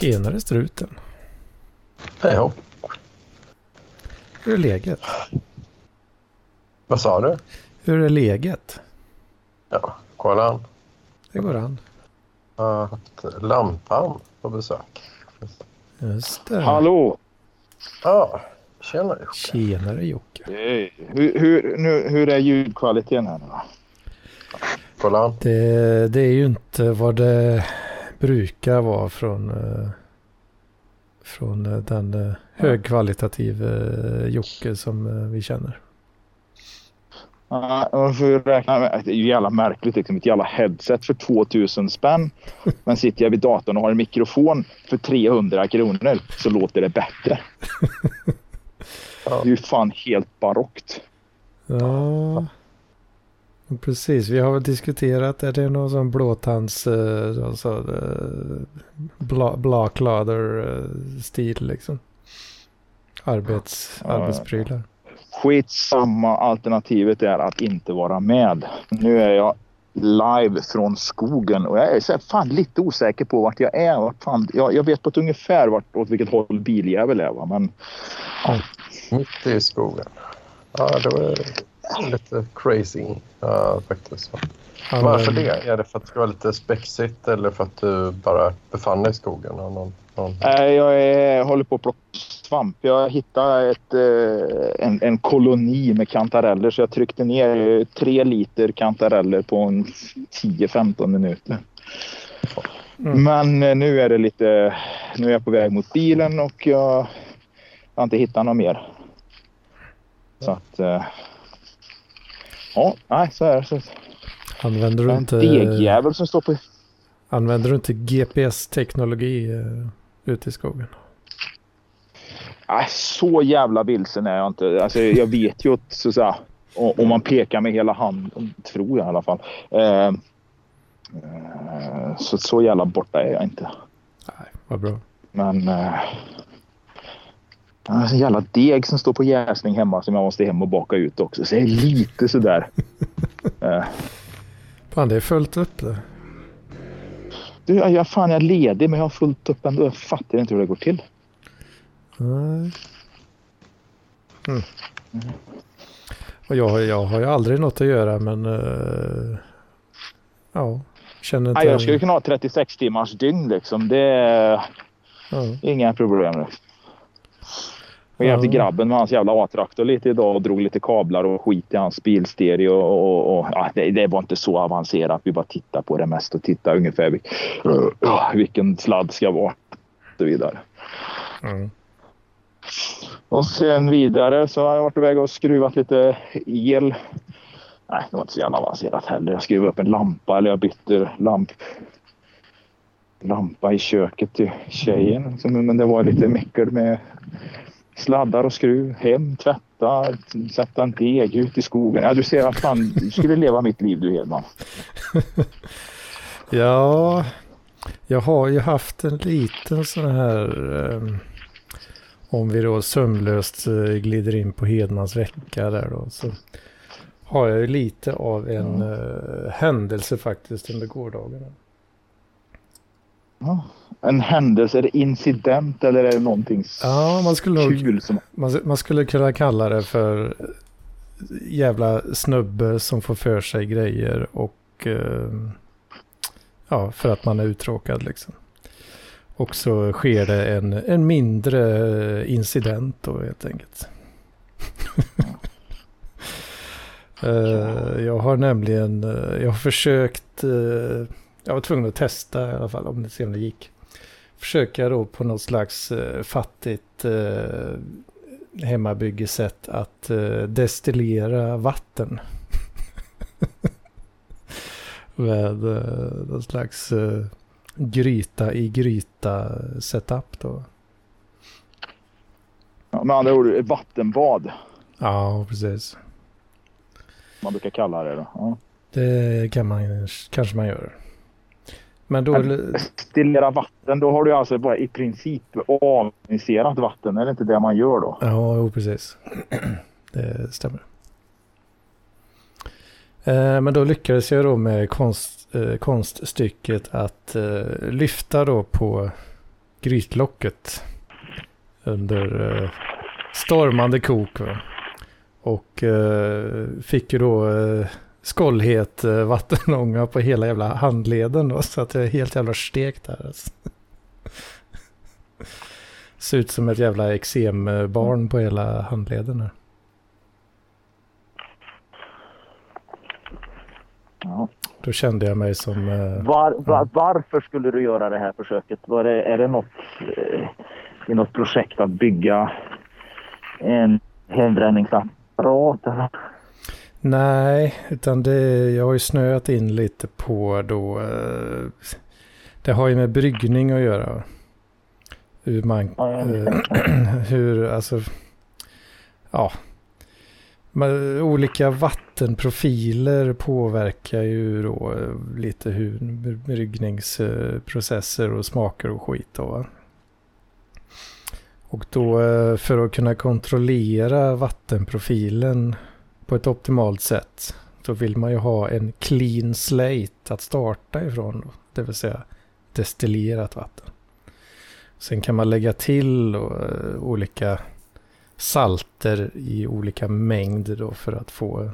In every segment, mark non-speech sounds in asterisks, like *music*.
Tjenare struten. Ja. Hur är läget? Vad sa du? Hur är läget? Ja, kolla an. Det går an. Jag har haft lampan på besök. Just det. Hallå! Ja, tjena Jocke. Tjenare Jocke. Hej. Hur, hur, nu, hur är ljudkvaliteten här nu då? Kolla an. Det, det är ju inte vad det brukar vara från, eh, från eh, den eh, högkvalitativa eh, Jocke som eh, vi känner. Ja, Man får räkna med, det är ju jävla märkligt liksom, ett jävla headset för 2000 spänn. Men sitter jag vid datorn och har en mikrofon för 300 kronor så låter det bättre. *laughs* Det är ju fan helt barockt. Ja, precis. Vi har väl diskuterat, är det någon sån blåtands, eh, alltså, eh, bla, blaklader-stil liksom? Arbets, Ja. arbetsprylar. Skitsamma, alternativet är att inte vara med. Nu är jag live från skogen och jag är så här, fan lite osäker på vart jag är. Vart fan, jag, jag vet på ett ungefär vart, åt vilket håll biljävel är. Va? Men Mitt i skogen. Ja, det var lite crazy ja, faktiskt. Varför det? Är det för att det ska vara lite spexigt eller för att du bara befann dig i skogen? Någon, någon... jag är, håller på att plocka svamp. Jag hittade ett, eh, en, en koloni med kantareller så jag tryckte ner eh, tre liter kantareller på en 10-15 minuter. Mm. Men nu är det lite... Nu är jag på väg mot bilen och jag har inte hittat något mer. Så att... eh, Ja, nej, så är det. Så, Använder du en inte, degjävel som står på... använder du inte GPS-teknologi uh, ute i skogen? Nej, så jävla vilsen är jag inte. Alltså, jag vet ju att så, här, o- om man pekar med hela handen, tror jag i alla fall. Eh, eh, så, så jävla borta är jag inte. Nej, vad bra. Men... Eh, det är en jävla deg som står på jäsning hemma som jag måste hem och baka ut också. Så det är lite sådär. *laughs* eh, Fan, det är fullt upp det. du, jag, jag, fan, jag är ledig men jag har fullt upp ändå. Jag fattar inte hur det går till. Nej. Mm. Och jag, jag har ju aldrig något att göra men eh, ja, känner inte. Nej, jag skulle kunna ha 36 timmars dygn liksom. Det är ja. inga problem. Jag Ja. grabben med hans jävla A-traktor lite idag och drog lite kablar och skit i hans bilstereo. Och, och, och, ja, det, det var inte så avancerat. Vi bara tittade på det mest och tittade ungefär vil, ja, vilken sladd ska vara. Och så vidare. Mm. Och sen vidare så har jag varit på väg och skruvat lite el. Nej, det var inte så jävla avancerat heller. Jag skruvade upp en lampa eller jag bytte lamp, lampa i köket till tjejen. Så- Men det var lite meckel med sladdar och skruv. Hem, tvätta, sätta en deg ut i skogen. Ja, du ser, vad fan, du skulle leva mitt liv du Hedman. *laughs* Ja, jag har ju haft en liten sån här, eh, om vi då sömlöst eh, glider in på Hedmans vecka där då, så har jag ju lite av en eh, händelse faktiskt under gårdagen. En händelse, är det incident eller är det någonting Ja, man skulle kul som... Man, man skulle kunna kalla det för jävla snubbe som får för sig grejer och eh, ja, för att man är uttråkad liksom. Och så sker det en, en mindre incident då helt enkelt. *laughs* Eh, jag har nämligen, eh, jag har försökt, jag var tvungen att testa i alla fall om det, se om det gick. Försöka då på något slags eh, fattigt eh, hemmabyggesätt att eh, destillera vatten. *laughs* Med eh, någon slags eh, gryta i gryta setup då. Ja, med andra ord, ett vattenbad. Ja, precis. Man brukar kalla det. Då. Ja. Det kan man, kanske man gör. Men då... Destillera vatten, då har du alltså bara i princip aviniserat vatten. Är det inte det man gör då? Ja, jo, precis. *clears throat* Det stämmer. Eh, men då lyckades jag då med konst, eh, konststycket att eh, lyfta då på grytlocket under stormande kok. Och fick ju då skållhet eh, vattenånga på hela jävla handleden då, så att jag är helt jävla stekt här. Alltså. Ser ut som ett jävla eksembarn på hela handleden här. Ja. Då kände jag mig som... Eh, var, var, varför skulle du göra det här försöket? Var det, är det något, eh, i något projekt att bygga en hembränningsapparat? Nej, utan det, jag har ju snöat in lite på då. Eh, det har ju med bryggning att göra. Hur man, eh, *clears throat* hur, alltså, ja. Olika vattenprofiler påverkar ju då eh, lite hur bryggningsprocesser och smaker och skit då. Och då för att kunna kontrollera vattenprofilen på ett optimalt sätt. Då vill man ju ha en clean slate att starta ifrån. Då, det vill säga destillerat vatten. Sen kan man lägga till uh, olika salter i olika mängder då för att få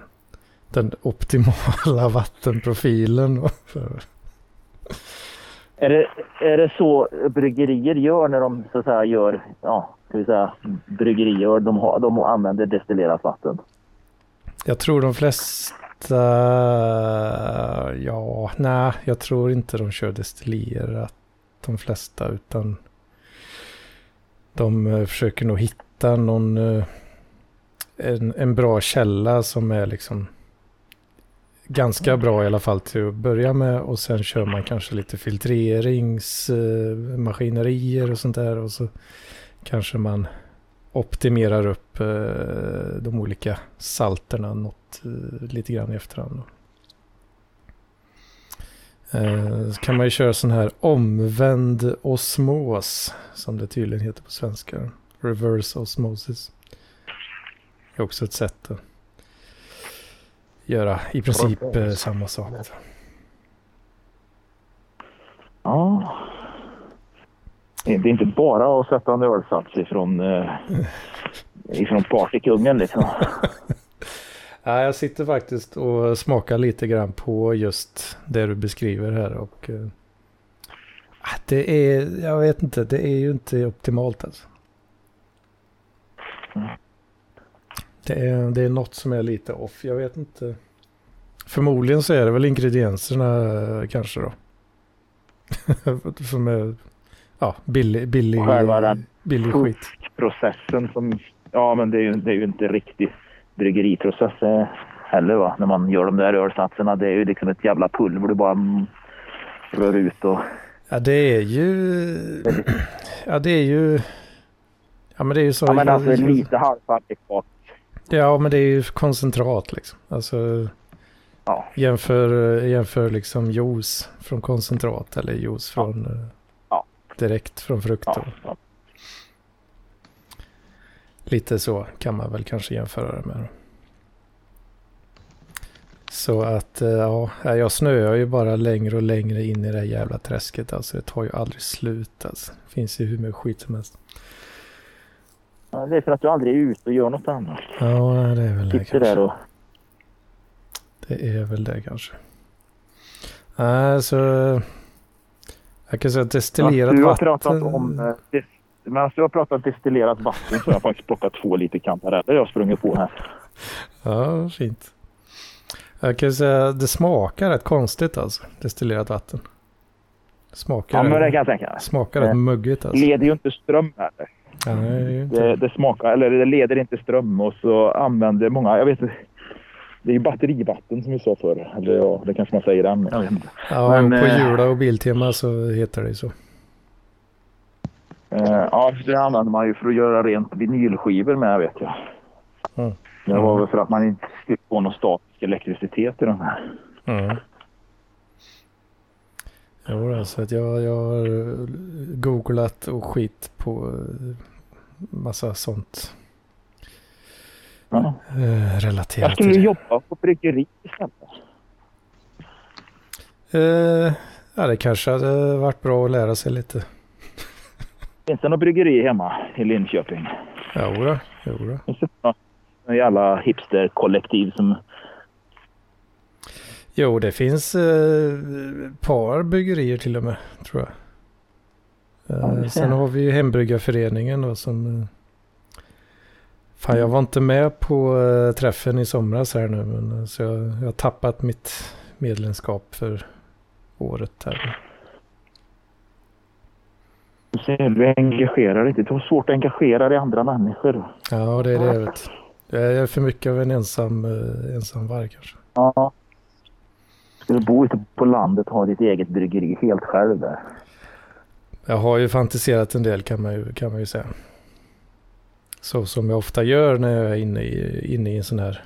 den optimala *laughs* vattenprofilen. Är det, är det så bryggerier gör när de så att säga gör, ja, ska vi säga, bryggerier, de, har, de använder destillerat vatten? Jag tror de flesta... Ja, nej, jag tror inte de kör destillerat de flesta utan de eh, försöker nog hitta någon eh, en, en bra källa som är liksom ganska bra i alla fall till att börja med och sen kör man kanske lite filtreringsmaskinerier och sånt där och så kanske man optimerar upp eh, de olika salterna något eh, lite grann i efterhand. Eh, så kan man ju köra sån här omvänd osmos som det tydligen heter på svenska. Reverse osmosis. Det är också ett sätt att göra i princip samma sak. Ja, det är inte bara att sätta en ölsats ifrån, eh, ifrån partykungen liksom. *laughs* ja, jag sitter faktiskt och smakar lite grann på just det du beskriver här. Och, eh, ah, det är, jag vet inte, det är ju inte optimalt alltså. Det är, det är något som är lite off, jag vet inte. Förmodligen så är det väl ingredienserna eh, kanske då. *laughs* som är ja, billig, billig, Själva den billig skit. processen som, ja men det är ju, det är ju inte riktig bryggeriprocess eh, heller va. När man gör de där ölsatserna. Det är ju liksom ett jävla pulver du bara rör ut och... Ja det är ju... Ja det är ju... Ja men det är ju så... Ja men alltså lite halvfabrikat. Ja men det är ju koncentrat liksom. Alltså... Ja. Jämför, jämför liksom juice från koncentrat eller juice från... Direkt från frukter. Ja, Lite så kan man väl kanske jämföra det med. Så att eh, ja, jag snöar ju bara längre och längre in i det här jävla träsket. Alltså det tar ju aldrig slut alltså. Det finns ju hur mycket skit som helst. Ja, det är för att du aldrig är ute och gör något annat. Ja, det är väl det kanske. Där och... Det är väl det kanske. Alltså, jag kan säga destillerat du har vatten. Pratat om, eh, medan du har pratat destillerat vatten så har jag faktiskt plockat två liter kantareller jag sprungit på här. Ja, fint. Jag kan säga det smakar rätt konstigt alltså, destillerat vatten. Smakar, ja, men det kan jag tänka Smakar rätt muggigt alltså. leder ju inte ström heller. Ja, det, det, det, smakar, eller det leder inte ström och så använder många, jag vet inte, det är ju batterivatten som vi sa förr. Eller ja, det kanske man säger än. Inte. Ja, Men, på eh, Jula och Biltema så heter det så. Eh, ja, det använder man ju för att göra rent vinylskivor med vet jag. Mm. Det var väl för att man inte skulle få någon statisk elektricitet i de här. Mm. Jo, alltså att jag, jag har googlat och skit på massa sånt Ja. Eh, relaterat Jag skulle jobba på bryggeri istället. Eh, ja, det kanske hade varit bra att lära sig lite. Finns det något bryggeri hemma i Linköping? Jodå, jodå. Finns det något jävla hipsterkollektiv som... Jo, det finns eh, par bryggerier till och med, tror jag. Eh, Ja, sen har vi ju hembryggarföreningen då som... Fan, jag var inte med på eh, träffen i somras här nu, men eh, så jag, jag har tappat mitt medlemskap för året här. Du ser, du engagerar dig inte. Du har svårt att engagera dig i andra människor. Ja, det är det jag vet. Jag är för mycket av en ensam, eh, ensam varg kanske. Ja. Ska du bo ute på landet och ha ditt eget bryggeri helt själv där? Jag har ju fantiserat en del kan man ju, kan man ju säga. Så som jag ofta gör när jag är inne i, inne i en sån här,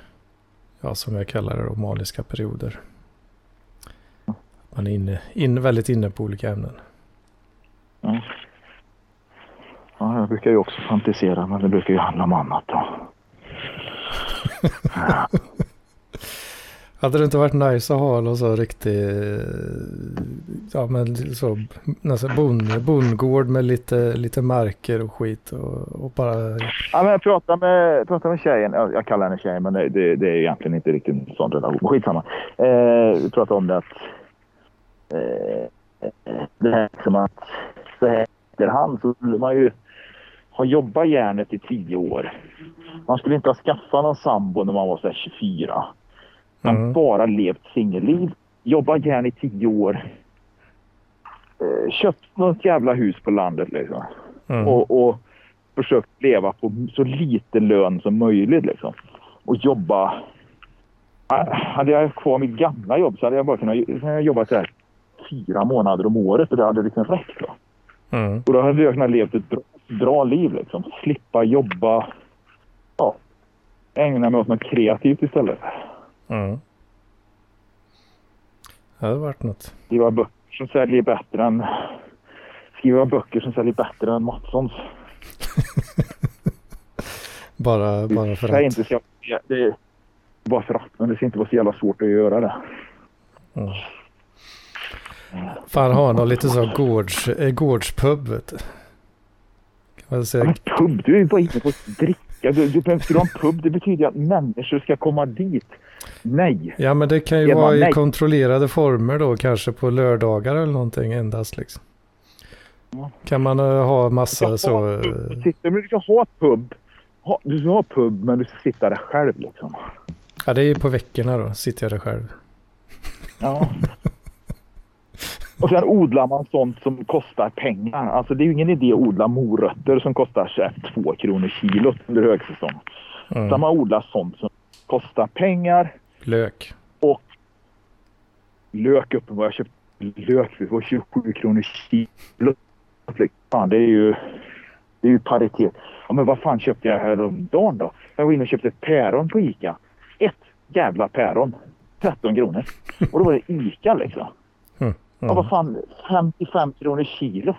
ja som jag kallar det, då, maniska perioder. Man är inne, in, väldigt inne på olika ämnen. Ja. ja, jag brukar ju också fantisera, men det brukar ju handla om annat då. *laughs* Hade det inte varit nice att ha någon så riktig, ja men så, nästan bon, bondgård med lite, lite marker och skit och, och bara, Ja, men jag pratade med, pratade med tjejen. Jag, kallar henne tjej, men det, det, det är egentligen inte riktigt en sån relation. Skitsamma. Eh, vi pratade om det att eh, det här som att så här efterhand så skulle man ju ha jobbat järnet i tio år. Man skulle inte ha skaffat någon sambo när man var så här 24. Man Mm. bara levt singelliv, jobbat järn i tio år. Eh, köpt något jävla hus på landet liksom mm, och, och försökt leva på så lite lön som möjligt. Liksom. Och jobba. Ah, Hade jag kvar mitt gamla jobb så hade jag bara kunnat kunnat jobba så här fyra månader om året och det hade liksom räckt. Då. mm, Och då hade jag kunnat leva ett bra, bra liv. Liksom. Slippa jobba. Ja, ägna mig åt något kreativt istället. Mm. Det hade varit något. Skriva böcker som säljer bättre än skriva böcker som säljer bättre än Mattssons. *laughs* Bara, bara för att. inte så, det är bara för att, men det ska inte vara så jävla svårt att göra det. Mm. Fan ha någon lite så gårds, eh, gårdspub vet du. Kan man säga. Men pub, du är ju bara inne på att dricka. Du, du, ska du ha en pub, det betyder att människor ska komma dit. Nej. Ja men det kan ju vara i nej. kontrollerade former då kanske på lördagar eller någonting endast liksom. Ja. Kan man eh, ha Du massa ska så. ha, pub, sitta, men du ska ha pub. Ha, du ska ha pub, men du ska sitta där själv liksom. Ja det är ju på veckorna då, sitter jag där själv. Ja. Och sen odlar man sånt som kostar pengar. Alltså det är ju ingen idé att odla morötter som kostar så här, två kronor kilot under högsäsong. Utan Mm. man odlar sånt som kostar pengar. Lök. lök uppe. Jag köpte lök för 27 kronor kilo. Fan, det är ju, det är ju paritet. Ja, men vad fan köpte jag häromdagen då? Jag var inne och köpte päron på Ica. Ett jävla päron. 13 kronor. Och då var det Ica liksom. *laughs* Mm. Ja, vad fan, 55 kronor kilot.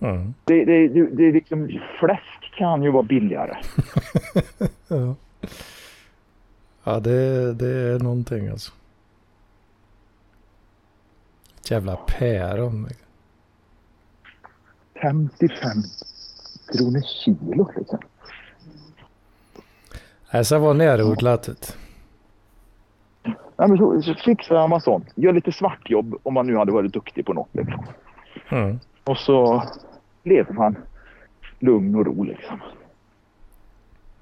Mm. Det, det, det, det är liksom, fläsk kan ju vara billigare. *laughs* Ja, ja det, det är någonting alltså. Ett jävla päron. 55 kronor kilot liksom. Nej, så var närodlat. Ja, men så, så fixar man sånt. Gör lite svartjobb om man nu hade varit duktig på något. Liksom. Mm. Och så lever man lugn och ro liksom.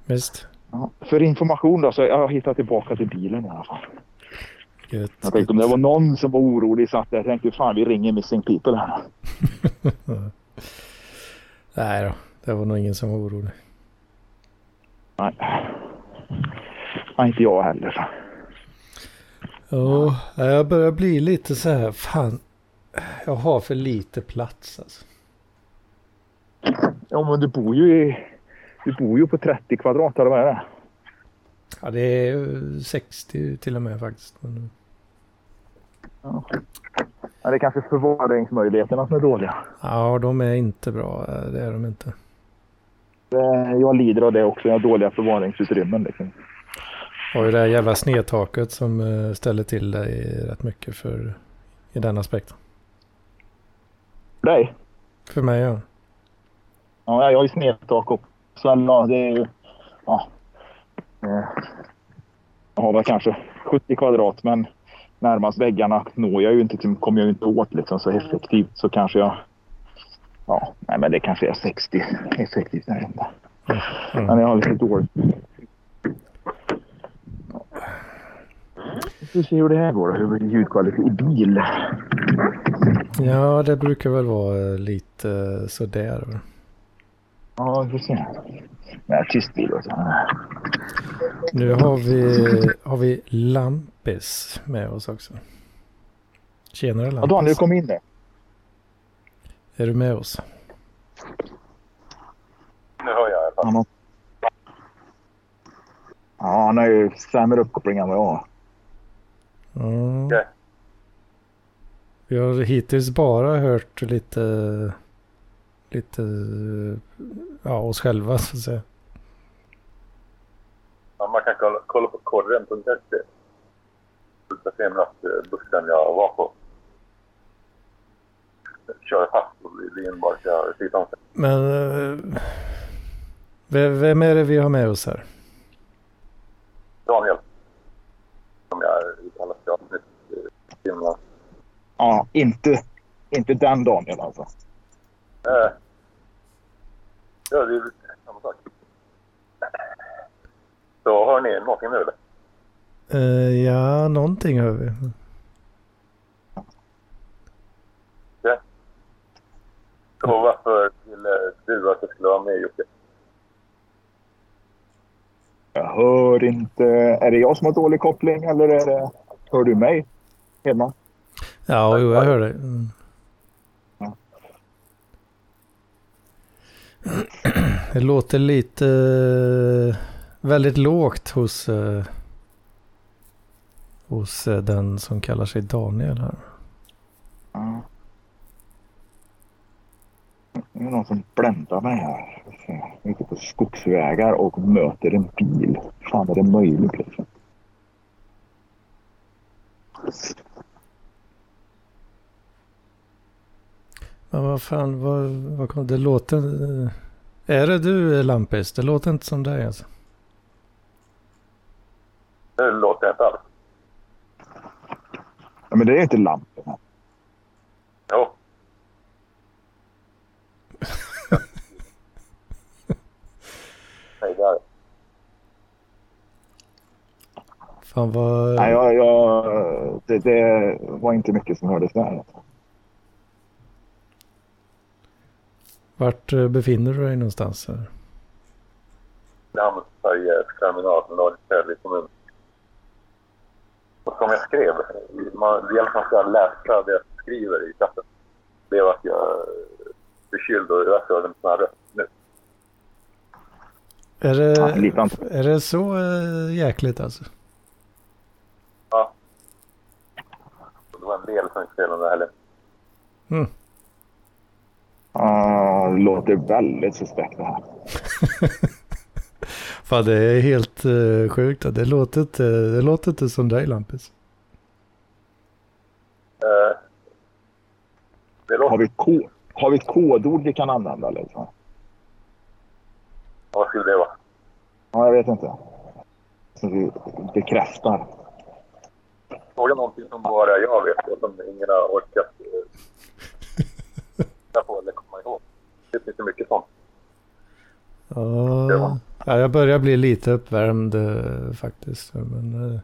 Visst. Ja. För information då, så jag har hittat tillbaka till bilen i alla fall. Gött. Jag tänkte om det var någon som var orolig så att jag tänkte fan vi ringer Missing People här. *laughs* Nej då, det var nog ingen som var orolig. Nej. Nej, inte jag heller. Ja, jag börjar bli lite så här, fan. Jag har för lite plats alltså. Ja men du bor ju i, du bor ju på 30 kvadrat eller vad är det? Ja, det är ju 60 till och med faktiskt. Ja. Ja, det är kanske förvaringsmöjligheterna som är dåliga. ja, de är inte bra. Det är de inte. Eh, Jag lider av det också. Jag har dåliga förvaringsutrymmen. Liksom. Och det där jävla snedtaket som eh, ställer till det rätt mycket för i den aspekten. För dig? För mig ja. Ja, jag har ju snedtak också. Ja, det är ju... Ja. Eh, Jag har väl kanske 70 kvadrat men närmast väggarna når jag ju inte, kommer jag ju inte åt liksom så effektivt så kanske jag... Ja, nej men det kanske är 60 effektivt. Inte. Mm. Men jag har lite dåligt. Vi får se hur det här går hur ljudkvalitet i bil. Ja, det brukar väl vara eh, lite eh, sådär. Ja, vi får se. Nej, tyst bil och så. Nu har vi, har vi Lampis med oss också. Tjenare Ja, Lampis. Daniel kom in där. Är du med oss? Nu hör jag i alla fall. Han har... Ja, han har ju sämre uppkoppling än vad jag har. Mm. Vi har hittills bara hört lite, lite, ja oss själva så att säga. Ja, man kan kolla, kolla på korren.se. Den senaste bussen jag var på. Kör fast bara kör sidan. Men eh, ve- vem är det vi har med oss här? Daniel. Som jag uttalar till avsnitt i Finland. Ja, inte, inte den Daniel alltså. Eh, ja, det är samma sak. Så har ni någonting nu eller? Eh, ja, någonting hör vi. Och varför ville du att jag skulle vara med Jocke? Jag hör inte. Är det jag som har dålig koppling eller är det... Hör du mig? Hemma? Ja, jo, jag hör dig. Mm. Det låter lite eh, väldigt lågt hos, eh, hos eh, den som kallar sig Daniel här. Ja. Det är någon som bländar mig här. Jag är ute på skogsvägar och möter en bil. Fan är det möjligt liksom? Men vad fan, vad, vad kom, det låter... eh, Är det du Lampis? Det låter inte som dig alltså. Nu låter jag inte alls. Ja, men det är inte lamporna. Jo. *laughs* Nej, det är det. Fan vad... Nej, jag, jag, det, det var inte mycket som hördes där. Vart eh, befinner du dig någonstans? Här? namn Sverige terminal Norrköping kommun. Och som jag skrev, man, det gäller att man ska läsa det jag skriver i chatten. Blev att jag är förkyld och jag hörde en sån här röst nu. Är Ja, det, antal. är det så äh, jäkligt alltså? Ja. Det var en del som spelade heller. Mm. Uh, det låter väldigt suspekt det här. *laughs* Fan det är helt uh, sjukt. Det låter, inte, det låter inte som dig Lampis. Det låter... Har vi, ko- har vi ett kodord vi kan använda? Liksom? Vad skulle det vara? Ja, jag vet inte. Som vi bekräftar. Fråga någonting som bara jag vet och som ingen har orkat eh, titta på eller komma ihåg. Det finns så mycket sånt. Ja, ja, jag börjar bli lite uppvärmd eh, faktiskt. Men, eh,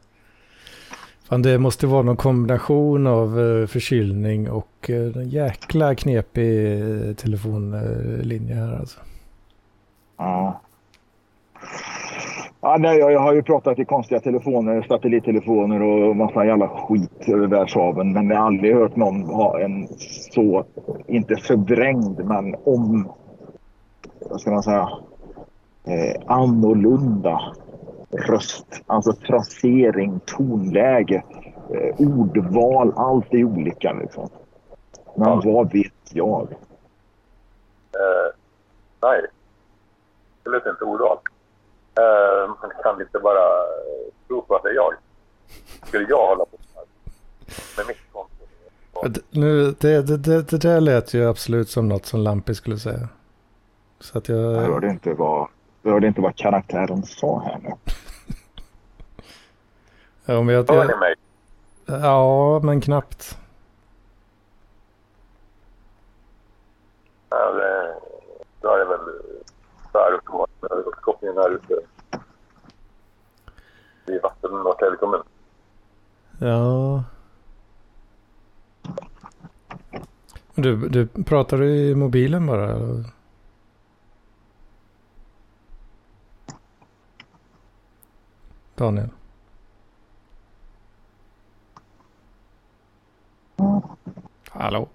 fan, det måste vara någon kombination av eh, förkylning och en jäkla knepig telefonlinje här alltså. Ja. Ja, nej, jag, jag har ju pratat i konstiga telefoner, satellittelefoner och massa jävla skit över världshaven. Men jag har aldrig hört någon ha en så, inte förvrängd, men om, vad ska man säga, eh, annorlunda röst. Alltså frasering, tonläge, eh, ordval, allt är olika liksom. Men Ja. vad vet jag? Eh, nej. Absolut inte ordval. Eh, man kan inte bara eh, tro på att det är jag. Skulle jag hålla på så här med mitt konto Nu, det, det, det, det där lät ju absolut som något som Lampi skulle säga. Så att Jag jag... hörde inte vad, jag hörde inte vad karaktären sa här nu. Ja, men jag, jag, mig? ja, men knappt. Ja, det, då är det väl så här uppenbart. Eh, Kopplingen här ute i vatten och Norrtälje kommun. Ja. Du, du pratar du i mobilen bara? Eller? Daniel? Hallå?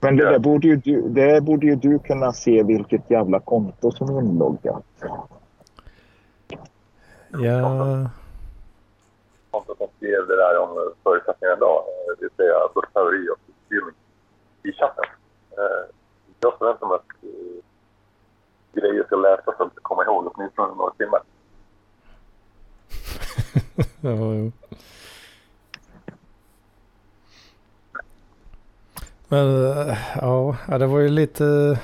Men det där borde ju du, det borde ju du kunna se vilket jävla konto som är inloggat. Ja, Kontot som skrev det där om förutsättningarna idag, eh, det vill säga börshaveri och utbildning i chatten. Eh, Jag förväntar mig att eh, grejer ska läsas och komma ihåg åtminstone några timmar. *laughs* ja, jo. Men eh, ja, det var ju lite,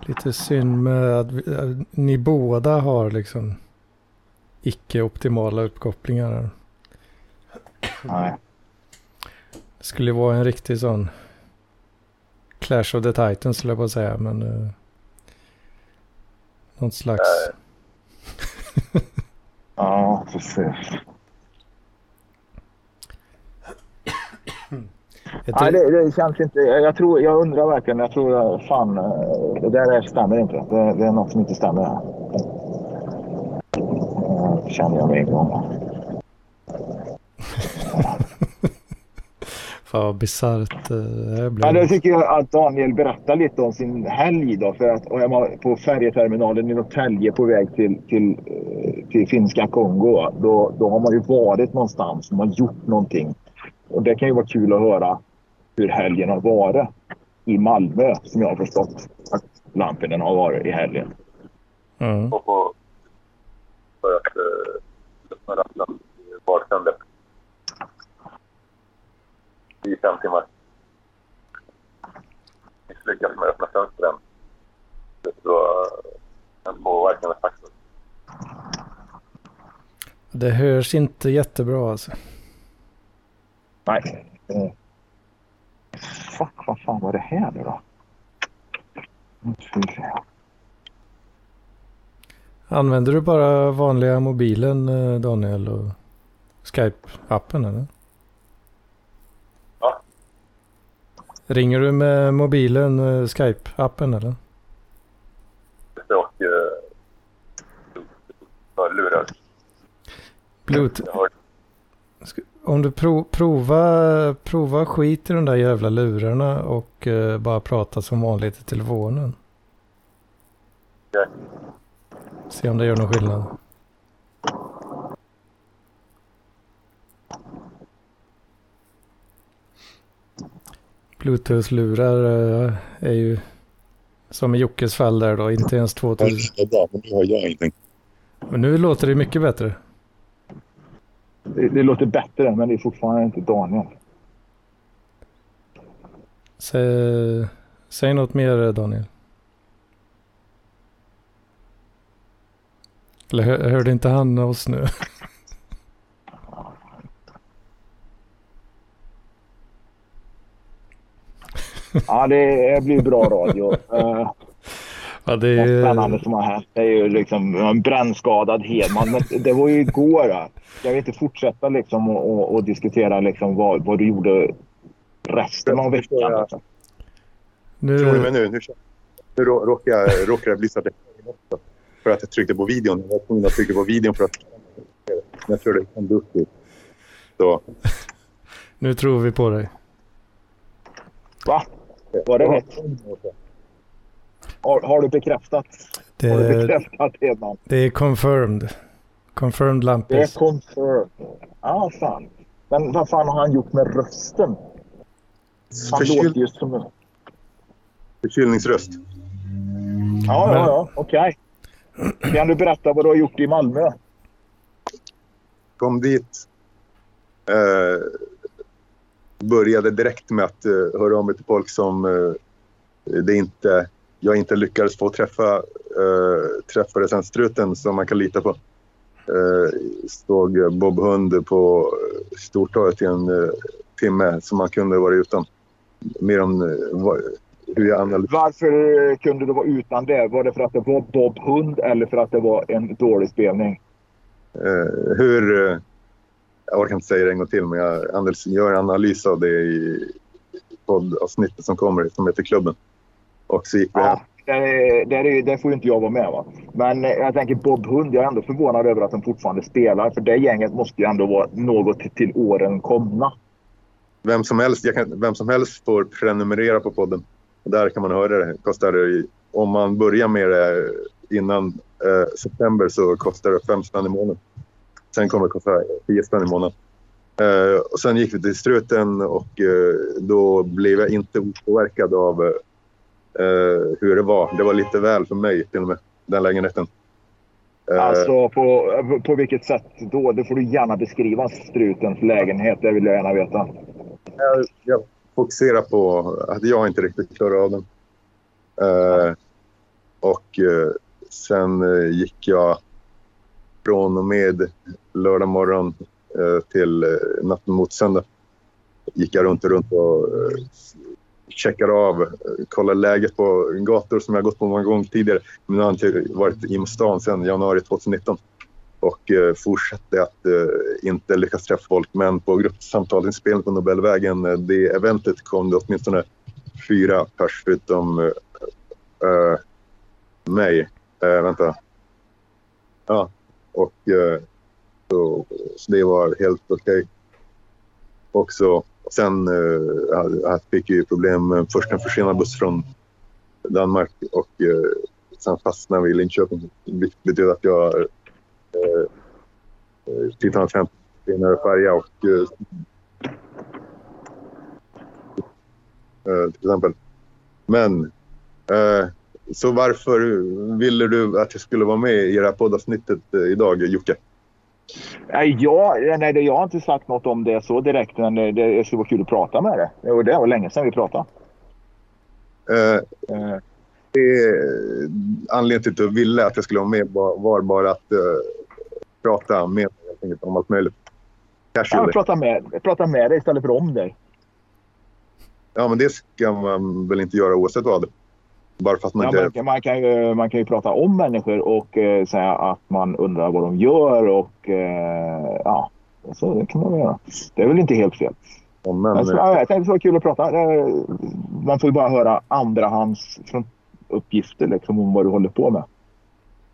lite synd med att vi, att ni båda har liksom icke-optimala uppkopplingar. här. Nej. Det skulle vara en riktig sån Clash of the Titans skulle jag på att säga, men uh, något slags... Ja, precis. Ett, Nej, det, det känns inte. Jag, jag, tror, jag undrar verkligen. Jag tror fan, det där stämmer inte. Det, det är något som inte stämmer här. Eh, känner jag med en gång. Fan vad bisarrt eh, det Ja, blev. då tycker jag att Daniel berättar lite om sin helg då. För att och jag var på färjeterminalen i Norrtälje på väg till, till, eh, till finska Kongo. Då, då har man ju varit någonstans och man gjort någonting. Och det kan ju vara kul att höra hur helgen har varit i Malmö som jag har förstått att Lampinen har varit i helgen. Mm. Och på, för att eh, i fem timmar. Misslyckas med att öppna fönstren. Det var en påverkande faktor. Det hörs inte jättebra alltså. Nej. Eh, fuck, vad fan var det här nu då? Använder du bara vanliga mobilen eh, Daniel och Skype-appen eller? Ja. Ringer du med mobilen eh, Skype-appen eller? Och eh, för lurar. Bluetooth. Om du prov, prova, prova skit i de där jävla lurarna och eh, bara prata som vanligt i telefonen. Okej. Se om det gör någon skillnad. Bluetooth-lurar eh, är ju som i Jockes fall där då, inte ens 2000. Det är bra, men nu har jag ingenting. Men nu låter det mycket bättre. Det, det låter bättre, men det är fortfarande inte Daniel. Säg, säg något mer Daniel. Eller hör, hörde inte han oss nu? Ja, det blir bra radio. *laughs* Ja, det är, spännande som har hänt det är ju liksom en brännskadad Hedman. Men det var ju igår. Då. Jag vill inte fortsätta liksom och, och, och diskutera liksom vad, vad du gjorde resten av veckan. Tror du mig nu, nu? Nu, nu råkar jag, råkar jag bli så också. För att jag tryckte på videon. Jag var tvungen att trycka på videon för att... Jag tror det kom upp dit. Så nu tror vi på dig. Va? Var det rätt? Har, har du bekräftat? Det, Har du bekräftat Hedman? det är confirmed. Confirmed Det är Lampis. confirmed. Ja, fan. Men vad fan har han gjort med rösten? Han Förkyld- låter ju som... Ja, förkylningsröst. ja, ja. Okej. Kan du berätta vad du har gjort i Malmö? Kom dit. Eh, började direkt med att uh, höra av mig till folk som uh, det inte, jag inte lyckades få träffa, uh, träffa recensstruten som man kan lita på. Uh, stod Bob Hund på Stortorget i en uh, timme som man kunde vara utan. Mer om uh, hur jag analyserar. Varför kunde du vara utan det? Var det för att det var Bob Hund eller för att det var en dålig spelning? hur jag orkar inte säga det en gång till, men jag gör en analys av det i poddavsnittet som kommer som heter Klubben. Och så gick vi ja, det, det, det, får ju inte jag vara med va. Men jag tänker Bob Hund, jag är ändå förvånad över att de fortfarande spelar. För det gänget måste ju ändå vara något till, till åren komna. Vem som, helst, kan, vem som helst får prenumerera på podden. Där kan man höra det. Kostar om man börjar med det innan eh, september så kostar det fem spänn i månaden. Sen kommer det kosta 10 spänn i månaden. Uh, och sen gick vi till struten och uh, då blev jag inte opåverkad av uh, hur det var. Det var lite väl för mig till och med, den lägenheten. Alltså på, på vilket sätt då? Det får du gärna beskriva strutens lägenhet. Det vill jag gärna veta. Jag, jag fokuserar på att jag inte riktigt klarar av den. och sen gick jag från och med lördag morgon eh, till eh, natten mot söndag gick jag runt och runt och checkar av, kollar läget på gator som jag gått på många gånger tidigare. Men nu har jag inte varit i stan sedan januari 2019 och eh, fortsatte att eh, inte lyckas träffa folk. Men på gruppsamtalsinspelningen på Nobelvägen, eh, det eventet kom det åtminstone fyra pers förutom eh, eh, mig. Eh, vänta. Ja, och eh, så, så, det var helt okej. Okay. Också, sen eh, fick jag problem med först en försenad buss från Danmark och eh, sen fastnade vi i Linköping. Det betyder att jag eh, eh tittar en fem senare färja och eh, eh, till exempel. Men eh, så varför ville du att jag skulle vara med i det här poddavsnittet eh, idag, Jocke? Nej, jag, nej, jag har inte sagt något om det så direkt, men det, det skulle vara kul att prata med det. Det var länge sedan vi pratade. Uh, uh. Anledningen till att du ville att jag skulle vara med var, var bara att uh, prata med dig om allt möjligt. Ja, prata med, prata med dig istället för om dig. Ja, men det ska man väl inte göra oavsett vad. Bara för att man, ja, inte... man, man, kan ju, man kan ju prata om människor och eh, säga att man undrar vad de gör och eh, ja, så det kan man göra. Det är väl inte helt fel. Ja, men, alltså, jag tänkte det var kul att prata. Man får ju bara höra andrahands uppgifter liksom, om vad du håller på med.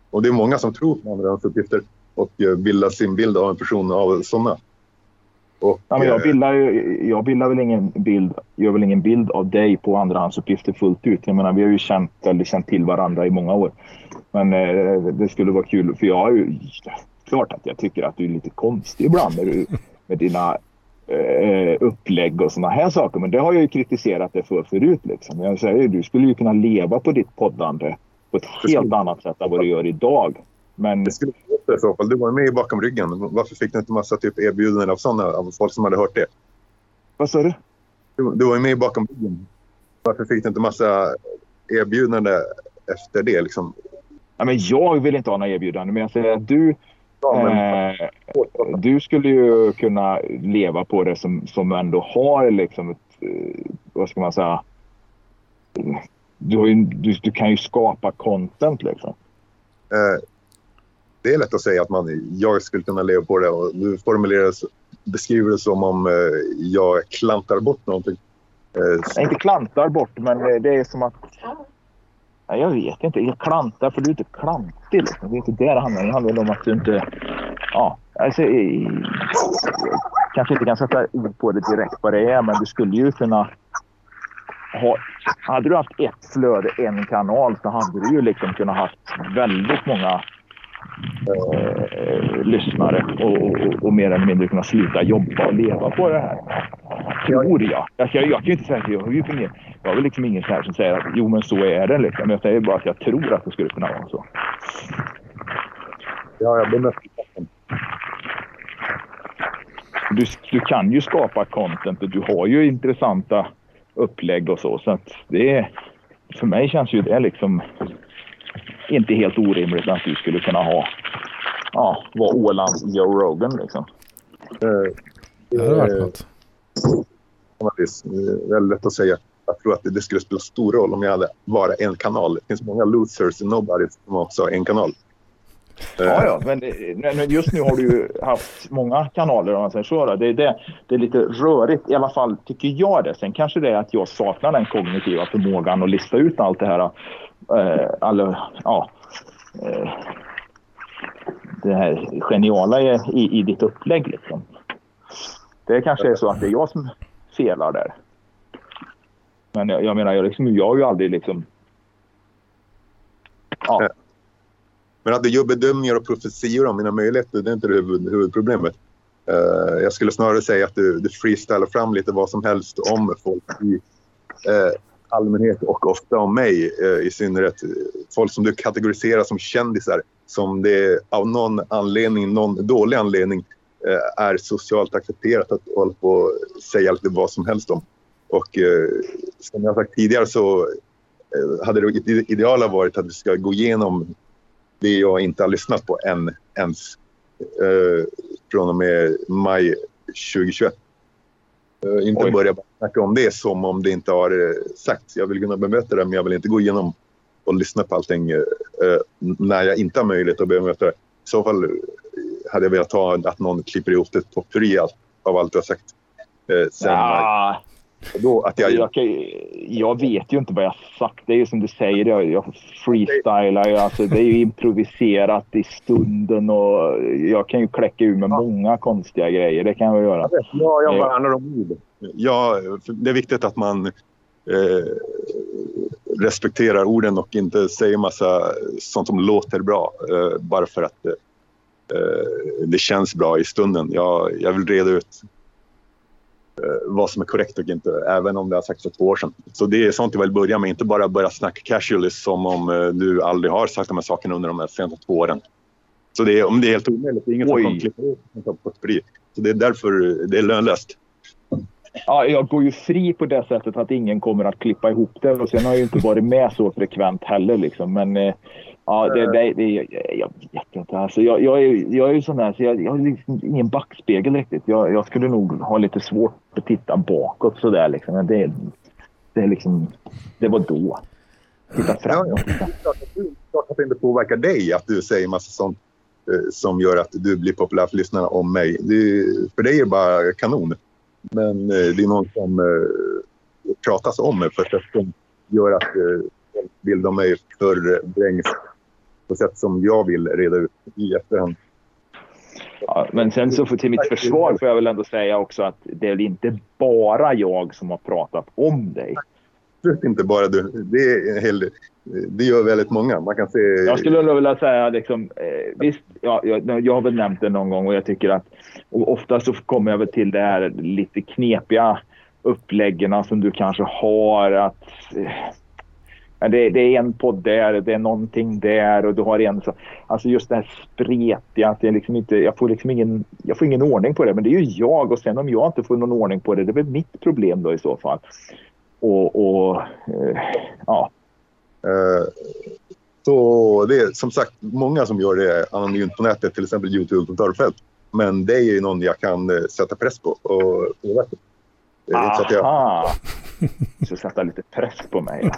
Och det är många som tror på andrahandsuppgifter och eh, bildar sin bild av en person av sådana. Och, ja, men jag, eh, bildar, jag bildar väl ingen bild, gör väl ingen bild av dig på andrahandsuppgifter fullt ut. Jag menar, vi har ju känt, eller känt till varandra i många år. Men eh, det skulle vara kul, för jag har ju... Klart att jag tycker att du är lite konstig ibland med, med dina eh, upplägg och såna här saker. Men det har jag ju kritiserat dig för förut. Liksom. Jag säger, du skulle ju kunna leva på ditt poddande på ett helt annat sätt än vad du gör idag. Men... Det skulle i så fall. Du var med i bakom ryggen. Varför fick du inte massa typ erbjudanden av sådana, av folk som hade hört det? Vad sa du? Du, du var med i bakom ryggen. Varför fick du inte massa erbjudanden efter det? Liksom? Ja, men jag vill inte ha några erbjudanden, men jag säger att du, ja, men... eh, du skulle ju kunna leva på det som, som ändå har liksom ett, eh, vad ska man säga, du, ju, du, du, kan ju skapa content liksom. Eh, det är lätt att säga att man, jag skulle kunna leva på det och du beskriver det som om eh, jag klantar bort någonting. Eh, jag inte klantar bort, men eh, det är som att... Nej, jag vet inte. Jag klantar för du är inte klantig. Liksom. Det är inte det det handlar om. Det handlar om att du inte... Ja, alltså, eh, kanske inte kan sätta ord på det direkt vad det är, men du skulle ju kunna ha, hade du haft ett flöde, en kanal, så hade du ju liksom kunnat haft väldigt många eh, lyssnare och, och, och, mer eller mindre kunna sluta jobba och leva på det här. Tror jag. Alltså, jag, jag kan ju inte säga att jag har ju ingen, jag har väl liksom ingen här som säger att jo men så är det liksom. Jag säger bara att jag tror att det skulle kunna vara så. Ja, jag bemöter du, du kan ju skapa content och du har ju intressanta upplägg och så. Så att det för mig känns ju det liksom inte helt orimligt att du skulle kunna ha ja, vara Ålands Joe Rogan liksom. Eh, Det hade varit något. Det är väldigt lätt att säga. Jag tror att det skulle spela stor roll om jag hade bara en kanal. Det finns många losers och nobodies som också har en kanal. Eh, Ja, ja, men det- just nu har du ju haft många kanaler om man säger så. Det, är det, det är lite rörigt, i alla fall tycker jag det. Sen kanske det är att jag saknar den kognitiva förmågan att lista ut allt det här. Eh, alla, ja, eh, det här geniala i, i, i ditt upplägg. Liksom. Det kanske är så att det är jag som felar där. Men jag, jag menar, jag, liksom, jag har ju aldrig liksom... Ja, eh, Men att du gör bedömningar och profetior om mina möjligheter, det är inte det huvud, huvudproblemet. Uh, jag skulle snarare säga att du, du freestylar fram lite vad som helst om folk i uh, allmänhet och ofta om mig eh, i synnerhet. Folk som du kategoriserar som kändisar som det av någon anledning, någon dålig anledning eh, är socialt accepterat att hålla på och säga lite vad som helst om. Och eh, som jag sagt tidigare så hade det ideala varit att vi ska gå igenom det jag inte har lyssnat på än ens eh, från och med maj 2021. Eh, inte Oj. börja snacka om det som om det inte har eh, sagts. Jag vill kunna bemöta det men jag vill inte gå igenom och lyssna på allting eh, eh, när jag inte har möjlighet att bemöta det. I så fall hade jag velat ha att någon klipper ihop topp tre av- allt jag har sagt. Eh, sen, ja, då, att jag, jag, jag vet ju inte vad jag har sagt. Det är ju som du säger, jag, jag freestylar ju. Alltså, det är ju improviserat i stunden och jag kan ju kläcka ur med många konstiga grejer. Det kan jag göra. Ja, jag Ja. värnar om ord. Ja, det är viktigt att man eh, respekterar orden och inte säger massa sånt som låter bra eh, bara för att eh, det känns bra i stunden. Jag, jag vill reda ut eh, vad som är korrekt och inte, även om det har sagts för två år sedan. Så det är sånt jag vill börja med, inte bara börja snacka casually som om eh, du aldrig har sagt de här sakerna under de här senaste två åren. Så det är, om det är helt omöjligt, det är ingen som Oj. kommer klippa ut på ett. Så det är därför det är lönlöst. Ja, jag går ju fri på det sättet att ingen kommer att klippa ihop det. Och sen har jag ju inte varit med så frekvent heller. Liksom. Men eh, ja, det, det, det, jag vet inte. Alltså, jag, jag, är, jag är ju sån där, så jag, jag har liksom ingen backspegel riktigt. Jag, jag skulle nog ha lite svårt att titta bakåt sådär. Liksom. Det, det, är liksom, det var då. Titta framåt. Ja, Klart att du- klart att det inte påverkar dig att du säger massa sånt eh, som gör att du blir populär för lyssnarna om mig. Det, för dig är det bara kanon. Men eh, det är någon som eh, pratas om mig på ett sätt som gör att eh, folk av mig förvrängs på ett sätt som jag vill reda ut i efterhand. Ja, men sen så för, till mitt försvar får jag väl ändå säga också att det är inte bara jag som har pratat om dig. Absolut inte bara du. Det, är hel, det gör väldigt många. Man kan se... Jag skulle nog vilja säga liksom, eh, visst, ja, jag, jag har väl nämnt det någon gång och jag tycker att och ofta så kommer jag väl till det här lite knepiga uppläggen som du kanske har att eh, det, det är en podd där, det är någonting där och du har en så, alltså just det här spretiga att det är liksom inte, jag får liksom ingen, jag får ingen ordning på det men det är ju jag och sen om jag inte får någon ordning på det, det är väl mitt problem då i så fall. Och, och eh, ja, Eh, Så det är som sagt många som gör det anonymt på nätet, till exempel Youtube-kommentarfält. Men det är ju någon jag kan eh, sätta press på och påverka. Det är inte så att jag! Så sätta lite press på mig.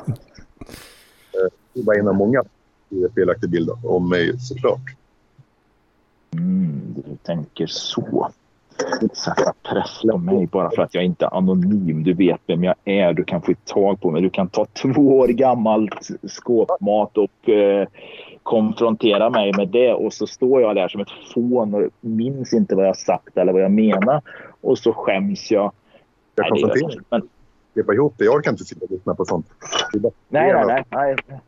det bara en av många ger felaktig bild om mig såklart. Mm, du tänker så. Sätta press på mig bara för att jag inte är anonym. Du vet vem jag är. Du kan få tag på mig. Du kan ta *laughs* två år gammalt skåpmat och eh, konfrontera mig med det. Och så står jag där som ett fån och minns inte vad jag sagt eller vad jag menar. Och så skäms jag. Jag. Men, klippa ihop det. Jag orkar inte sitta och lyssna på sånt. Bara- nej, nej, nej. nej.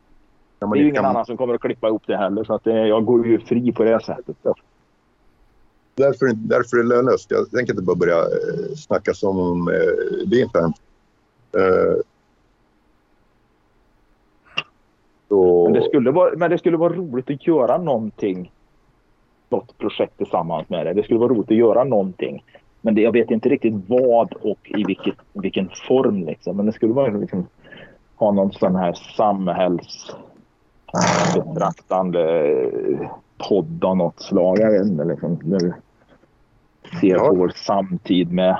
Det är ju ingen kan- annan som kommer att klippa ihop det heller. Så att det, jag går ju fri på det sättet. Därför, därför är det lönlöst. Jag tänker inte bara börja eh, snacka som om eh, det inte har hänt. Eh, Men det, skulle vara, men det skulle vara roligt att göra någonting. Något projekt tillsammans med det. Det skulle vara roligt att göra någonting. Men det, jag vet inte riktigt vad och i vilket, vilken form. Liksom. Men det skulle vara liksom, ha någon sån här samhällsbetraktande eh, podd av något slag. Jag vet inte. Liksom, nu ser ja. på vår samtid med,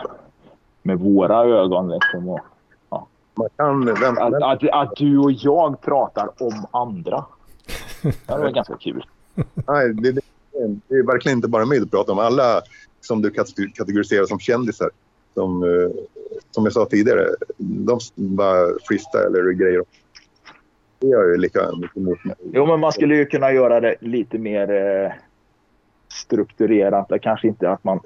med våra ögon. Liksom, och, ja. Man kan, vem, att, att, att, du och jag pratar om andra. Det var ganska kul. Nej, det, det, det är verkligen inte bara mig du pratar om. Alla som du kategoriserar som kändisar. Som, eh, som jag sa tidigare, de bara freestylar eller grejer. Det gör ju lika mycket mot mig. Jo, men man skulle ju kunna göra det lite mer eh, strukturerat. Kanske inte att, man,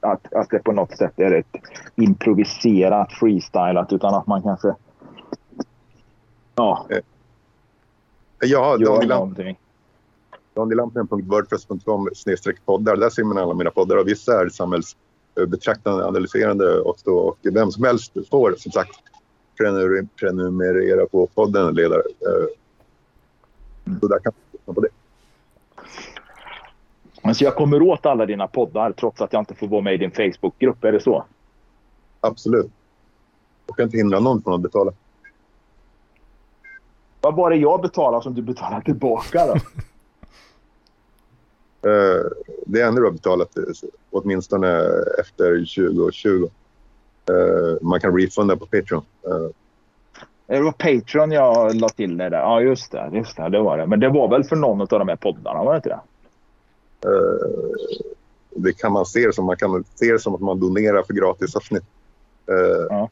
att, att det på något sätt är ett improviserat, freestylat, utan att man kanske ja, eh, ja. Danielampinen.wordpress.com poddar. Där ser man alla mina poddar och vissa är samhällsbetraktande, analyserande också. Och vem som helst får som sagt prenumerera på podden ledare. Så där kan man lyssna på det. Men så jag kommer åt alla dina poddar trots att jag inte får vara med i din Facebookgrupp, är det så? Absolut. Jag kan inte hindra någon från att betala. Vad var det jag betalade som du betalar tillbaka då? *laughs* Eh, det enda du har betalat åtminstone efter 2020. Eh, man kan refunda på Patreon. Eh, det var Patreon jag la till det där. Ja, just det. Just det, det var det. Men det var väl för någon av de här poddarna, var det inte det? Det kan man se som. Man kan se det som att man donerar för gratisavsnitt. Ja.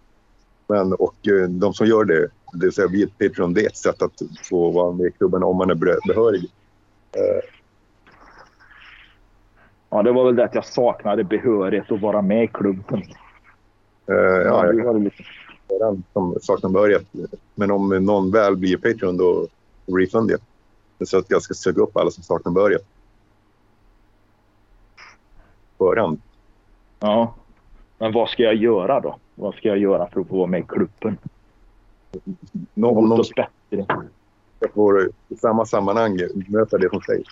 Men och de som gör det, det vill säga via Patreon, det är ett sätt att få vara med i klubben om man är behörig. Ja, det var väl det att jag saknade behörighet att vara med i klubben. Uh, ja, jag kan den som saknar behörighet. Men om någon väl blir Patreon då refundar jag. Så att jag ska söka upp alla som saknar behörighet. Förhand. Ja. Men vad ska jag göra då? Vad ska jag göra för att få vara med i klubben? Någon bättre. Jag får i samma sammanhang möta det som sägs.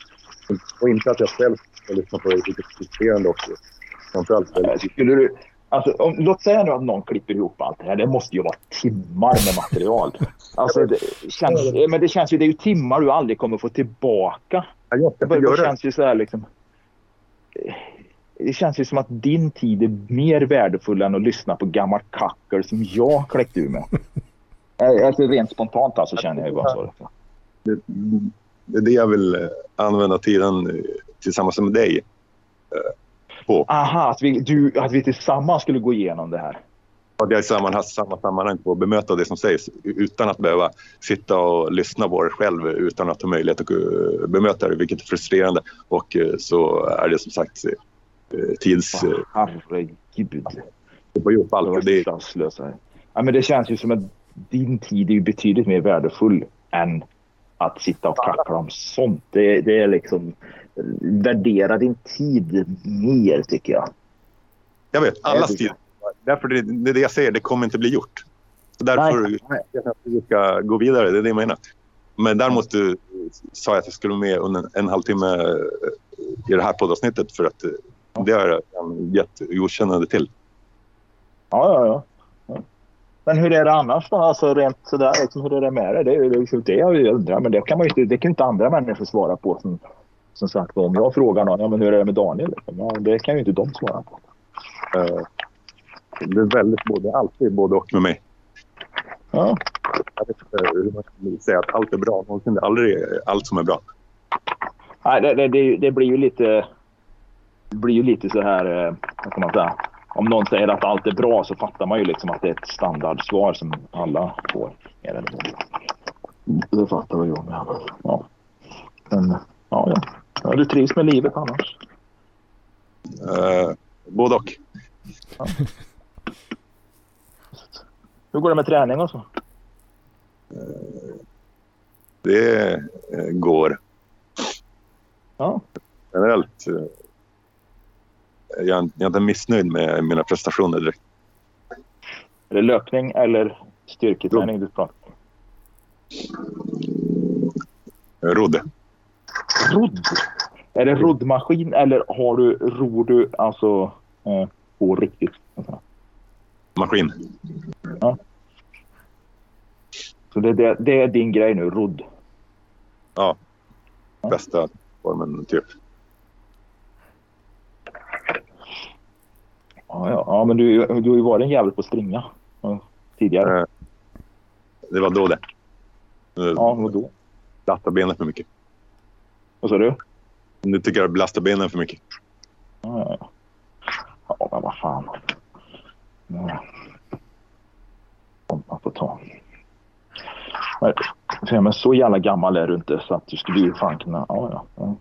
Och inte att jag själv ska lyssna på det kritiserande också. Framförallt. Skulle du, alltså, om, låt säga nu att någon klipper ihop allt det här. Det måste ju vara timmar med material. Alltså, det, känns, men det känns ju, det är ju timmar du aldrig kommer få tillbaka. Ja, det, det känns ju så här liksom. Det känns ju som att din tid är mer värdefull än att lyssna på gammalt kackel som jag kläckt ur med. *laughs* Alltså rent spontant alltså känner jag ju bara så. Det, det är det jag vill eh, använda tiden eh, tillsammans med dig eh, på. Aha, att vi, du, att vi tillsammans skulle gå igenom det här. Att jag i samma, samma sammanhang får bemöta det som sägs utan att behöva sitta och lyssna på det själv utan att ha möjlighet att bemöta det, vilket är frustrerande. Och så är det som sagt tids... Herregud. Du får ihop allt. Det, det, ja, men det känns ju som att din tid är betydligt mer värdefull än att sitta och kackla om sånt. Det, det är liksom värdera din tid mer tycker jag. Jag vet, allas tid. Därför det, det är det jag säger, det kommer inte bli gjort. Så därför nej, nej. vi ska gå vidare, det är det jag menar. Men däremot du, sa jag att jag skulle vara med under en, en halvtimme i det här poddavsnittet för att det har jag gett godkännande till. Ja, ja, ja. Men hur är det annars då? Alltså rent sådär, liksom, hur är det med det? Det är liksom det jag undrar. Men det kan, man inte, det kan inte andra människor svara på. Som, som sagt, om jag frågar någon, ja, men hur är det med Daniel? Ja, det kan ju inte de svara på. Uh, det är väldigt både, alltid både och med mig. Ja. Jag vet inte hur man kan säga att allt är bra. Någonsin är aldrig allt som är bra. Nej, det, det, det blir ju lite... Det blir ju lite så här, eh, vad kan man säga? om någon säger att allt är bra så fattar man ju liksom att det är ett standardsvar som alla får. Mer eller mindre. Det fattar väl jag med. Ja. Men ja, ja. ja du trivs med livet annars? Uh, både och. Ja. Hur går det med träning och så? Uh, det uh, går. Ja. Generellt jag, är inte missnöjd med mina prestationer direkt. Är det löpning eller styrketräning du pratar om? Rodd. Rodd? Är det roddmaskin eller har du, ror du alltså... Eh, på riktigt. Maskin. Ja. Så det, det, det är din grej nu, rodd. Ja. Bästa formen, typ. Ja, ja, ja men du, du har ju varit en jävel på att springa tidigare. Eh, Det var då det. Ja, vadå? Belasta benen för mycket. Vad sa du? Nu tycker jag belasta benen för mycket. Ja, ja, ja. Men vad fan. Ja. Man får ta. Men, så- jävla gammal är du inte så att du skulle ju fan kunna... Ja, ja.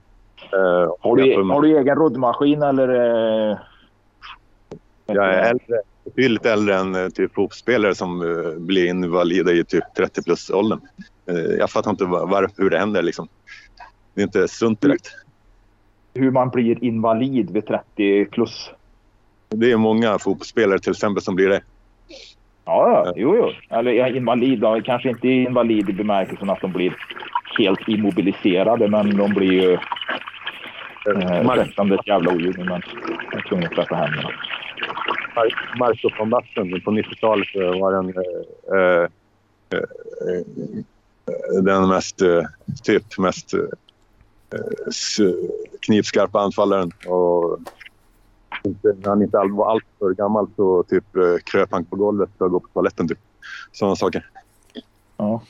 Eh, Har, du, har du egen roddmaskin eller? Jag är äldre, betydligt äldre än eh, typ fotbollsspelare som eh, blir invalida i typ 30 plus åldern. Eh, jag fattar inte var, var, hur det händer liksom. Det är inte sunt direkt. Hur man blir invalid vid 30 plus. Det är många fotbollsspelare till exempel som blir det. Ja, ja. Jo, jo. Eller invalid. Ja, kanske inte invalid i bemärkelsen att de blir helt immobiliserade, men de blir ju... Eh, ursäkta om det är ett jävla oljud, men jag är tvungen att tvätta händerna. Mar- Marco von Basten på 90-talet eh, var den, eh, eh, eh, den mest, eh, typ mest eh, knivskarpa anfallaren. Och inte, när han inte all- var alltför gammal så typ eh, kröp han på golvet för att gå på toaletten. Typ. Sådana saker. Ja.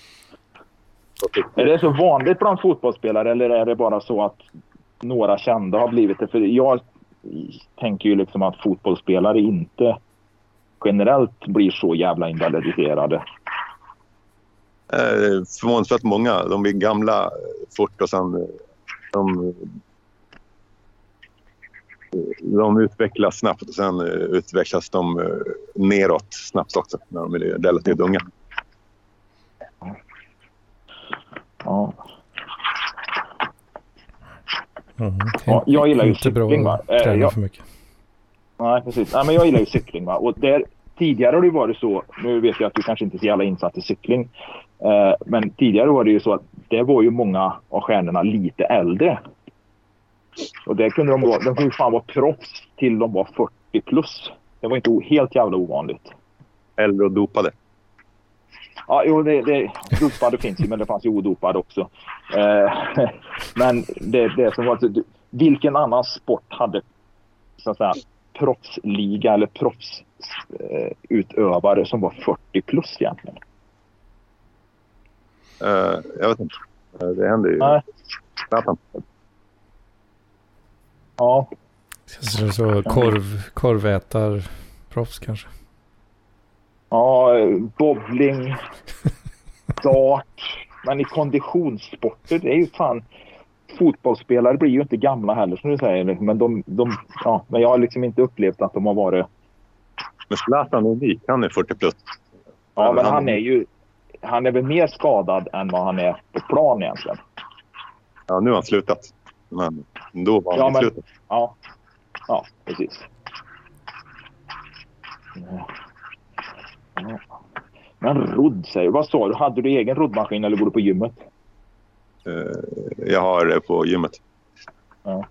Är det så vanligt bland fotbollsspelare eller är det bara så att några kända har blivit det? För jag tänker ju liksom att fotbollsspelare inte generellt blir så jävla invalidiserade. Eh, förvånansvärt många. De blir gamla eh, fort och sen eh, de, de utvecklas snabbt och sen utvecklas de neråt snabbt också när de är relativt unga. Ja. Mhm. Ja, jag gillar ju Inte bra cykling, va? att Eh, träna jag- för mycket. Nej, precis. Nej, men jag gillar ju cykling. Va? Och där, tidigare har det varit så, nu vet jag att du kanske inte är så jävla insatt i cykling, eh, men tidigare var det ju så att det var ju många av stjärnorna lite äldre. Och där kunde de vara, de kunde fan vara proffs till de var 40 plus. Det var inte helt jävla ovanligt. Äldre och dopade. Ja, jo, det, det, dopade finns ju, men det fanns ju odopade också. Eh, men det, det som var... Vilken annan sport hade så att säga, proffsliga eller proffsutövare eh, som var 40 plus egentligen? Eh, jag vet inte. Eh, det händer ju. Nej. Zlatan. Ja, Så, så korv, korvätar proffs kanske. Ja bowling, dart. Men i konditionssporter, det är ju fan... Fotbollsspelare blir ju inte gamla heller som du säger. Men, de, de, ja, men jag har liksom inte upplevt att de har varit... Men Zlatan är unik. Han är 40 plus. Ja, men han är ju... Han är väl mer skadad än vad han är på plan egentligen. Ja, nu har han slutat. Men då var han Ja, men- slutet. Ja, ja precis. Ja. Men rodd säger. Vad sa du? Hade du egen roddmaskin eller går du på gymmet? Eh, jag har det på gymmet. Ja.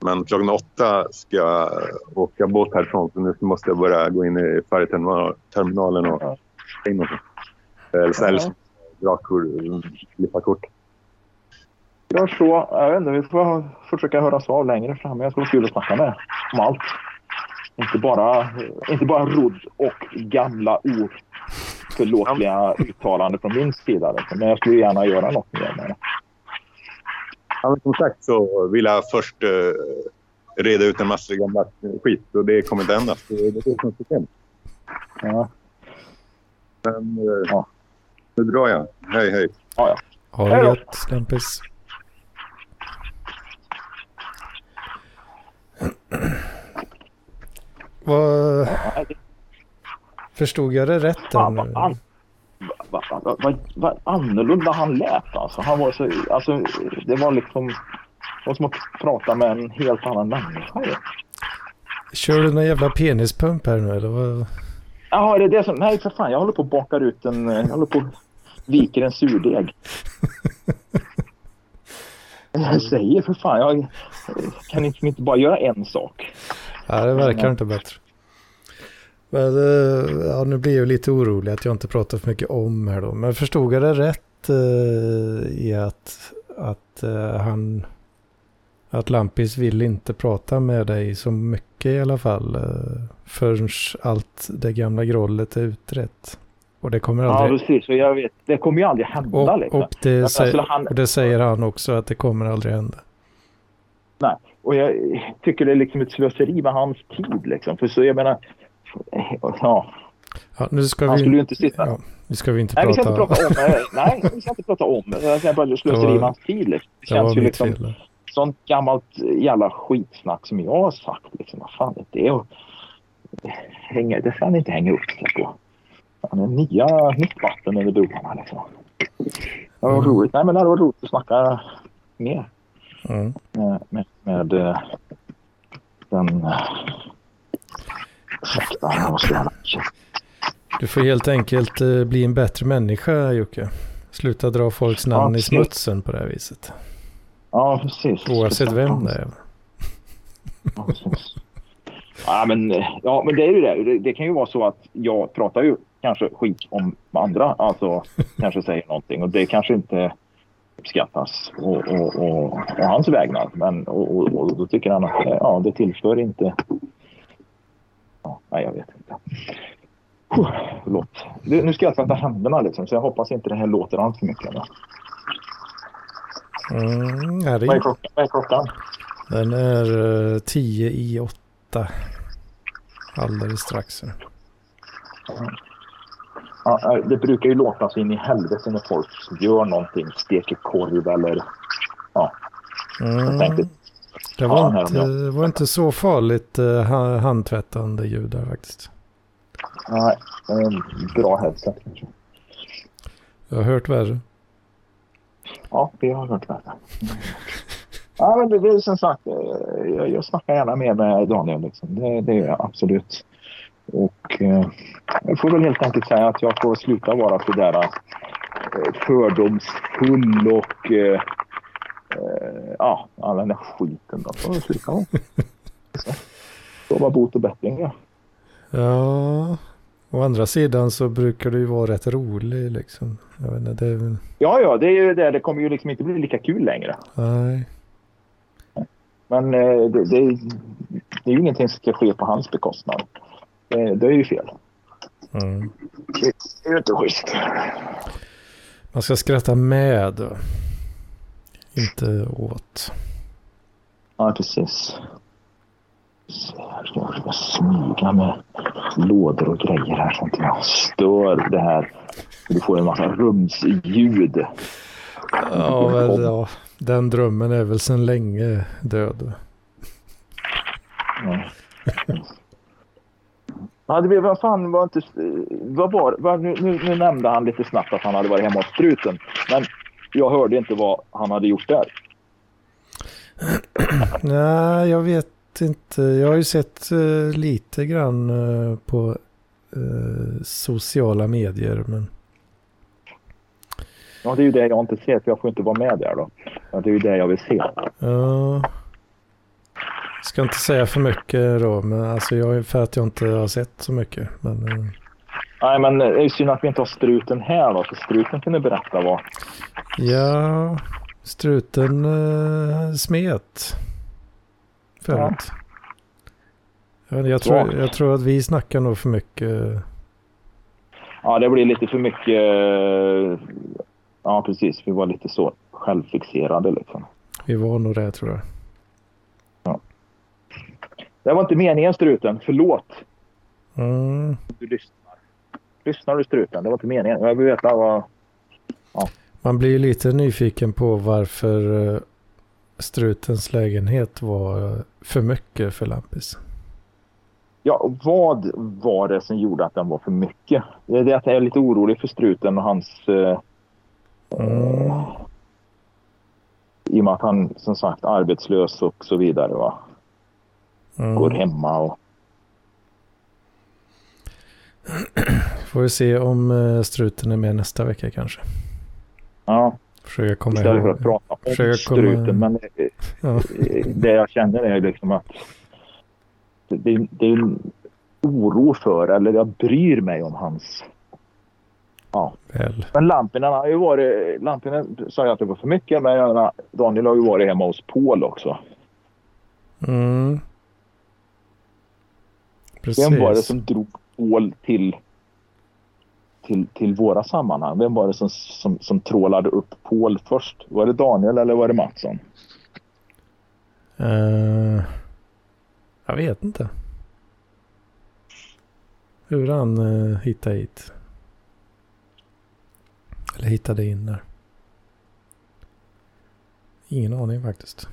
Men klockan åtta ska jag åka båt härifrån så nu måste jag börja gå in i färjeterminalen och Ja. ta in någonting. Eller Ja. eller så dra kort, klippa kort. Gör så. Jag vet inte, vi får försöka höras av längre fram. Jag vara kul att snacka med om allt. Inte bara, inte bara rodd och gamla oförlåtliga uttalanden från min sida. liksom. Men jag skulle gärna göra något mer med det. Ja, men som sagt så vill jag först eh, reda ut en massa gamla skit och det kommer inte hända. Så det är det som är systemet. Ja, Men eh, Ja. nu drar jag. Hej, hej. ja. ja. Ha Hej det då. gött, Slampis. *clears throat* Vad, förstod jag det rätt? Fan, vad, an, vad, vad, vad, vad annorlunda han lät alltså. Han var så, alltså. Det var liksom... Det var som att prata med en helt annan människa. Kör du någon jävla penispump här nu eller vad? Jaha, är det det som... Nej, för fan. Jag håller på att bakar ut en... Jag håller på viker en surdeg. *laughs* Jag säger för fan. Jag kan inte, inte bara göra en sak. Ja, det verkar inte bättre. Men eh, ja, nu blir jag lite orolig att jag inte pratar för mycket om här då. Men förstod jag det rätt uh, i att, att uh, han att Lampis vill inte prata med dig så mycket i alla fall uh, förrän allt det gamla grollet är utrett. Och det kommer aldrig... Ja, precis. Och jag vet, det kommer ju aldrig hända. Och, liksom. och, det, säger, han... och det säger han också att det kommer aldrig hända. Nej, och jag tycker det är liksom ett slöseri med hans tid liksom. För så jag menar, ja. Ja, nu ska Han vi, skulle ju inte sitta. Ja, nu ska vi inte nej, prata... Vi ska inte prata om Nej, vi ska inte prata om det. Det är bara slöseri med hans tid. Liksom. Det, det känns ju liksom fel. sånt gammalt jävla skitsnack som jag har sagt. Liksom. Vad fan är det? Och, hänger, det ska han inte hänga upp sig på. Han är nya, nytt vatten under broarna liksom. Det var Mm. roligt. Nej, men det var roligt att snacka mer Mm. med, med, eh, den... Ursäkta, måste göra Du får helt enkelt eh, bli en bättre människa Jocke. Sluta dra folks namn Ja, i smutsen på det här viset. Ja, precis. Oavsett vem det är. Ja, precis. Ja, men, ja, men det är ju det. det. Det kan ju vara så att jag pratar ju kanske skit om andra. Alltså kanske säger någonting och det kanske inte uppskattas och, och, och, och hans vägnar. Men och, och, och då tycker han att eh, ja, det tillför inte... Ja, nej, jag vet inte. Förlåt. Nu ska jag tvätta händerna liksom, så jag hoppas inte det här låter allt för mycket. Mm, ja, det Vad är är, klockan? Vad är klockan? den är eh, 10 i 8. Alldeles strax. här. Ja, eh, det brukar ju låta så in i helvete när folk gör någonting, steker korv eller... Jag Mm, tänkte, det Ja, var, här inte, det var inte så farligt ha- handtvättande ljud där faktiskt. nej, eh, bra headset kanske. Jag har hört värre. Ja, vi har hört det. Ja, men det, det är som sagt, eh, jag, jag snackar gärna mer med Daniel. Liksom. Det, det gör jag absolut. Och eh, jag får väl helt enkelt säga att jag får sluta vara så där eh, fördomsfull och eh, eh, ja, all den där skiten. Då får jag sluta vara. Så. Var bot och bättring. Ja. Ja, å andra sidan så brukar du ju vara rätt rolig liksom. Jag vet inte, det är väl... ja, ja, det är ju det. Det kommer ju liksom inte bli lika kul längre. Nej. Men eh, det, det, är- det är ju ingenting som ska ske på hans bekostnad. Det, det är ju fel. Mm. Det är ju inte schysst. Man ska skratta med. Inte åt. Ja, precis. Så här ska jag försöka smyga med lådor och grejer här så att jag stör det här. Du får en massa rumsljud. Ja, men, ja, den drömmen är väl sedan länge död. Ja. Ja, det blev, vad fan var inte... Vad var, vad, nu, nu, nu nämnde han lite snabbt att han hade varit hemma hos struten. Men jag hörde inte vad han hade gjort där. *clears throat* Nej, jag vet inte. Jag har ju sett eh, lite grann eh, på eh, sociala medier. Men Ja, det är ju det jag inte ser, för jag får inte vara med där då. Ja, det är ju det jag vill se. ja, ska inte säga för mycket då. Men alltså jag, för att jag inte har sett så mycket. Men eh, Nej, men det är synd att vi inte har struten här då, för struten kunde berätta vad... ja, struten eh, smet. Förut. Jag, vet inte, jag, tror, jag tror att vi snackar nog för mycket. Ja, det blir lite för mycket... eh, Ja, precis. Vi var lite så självfixerade liksom. Vi var nog det tror jag. Det var inte meningen struten. Förlåt. Mm. Du lyssnar. Lyssnar du struten? Det var inte meningen. Jag vill veta vad... Man blir lite nyfiken på varför eh, strutens lägenhet var eh, för mycket för Lampis. Ja, vad var det som gjorde att den var för mycket? Det är det att jag är lite orolig för struten och hans... Eh, Mm. I och med att han som sagt arbetslös och så vidare. Va? Går Mm. hemma och... *clears throat* Får vi se om eh, struten är med nästa vecka kanske. Ja, Försöka komma istället för att prata om Försöka komma- struten. Men eh, Ja. det jag känner är liksom att det, det är oro för, eller jag bryr mig om hans... Ja. Väl. Men Lampinen har ju varit... Lampinen sa ju att det var för mycket, men jag Daniel har ju varit hemma hos Paul också. Mm. Precis. Vem var det som drog Paul till, till, till våra sammanhang? Vem var det som, som, som trålade upp Paul först? Var det Daniel eller var det Mattsson? Eh, jag vet inte. Hur han uh, hittade hit. Eller hittade in där. Ingen aning faktiskt.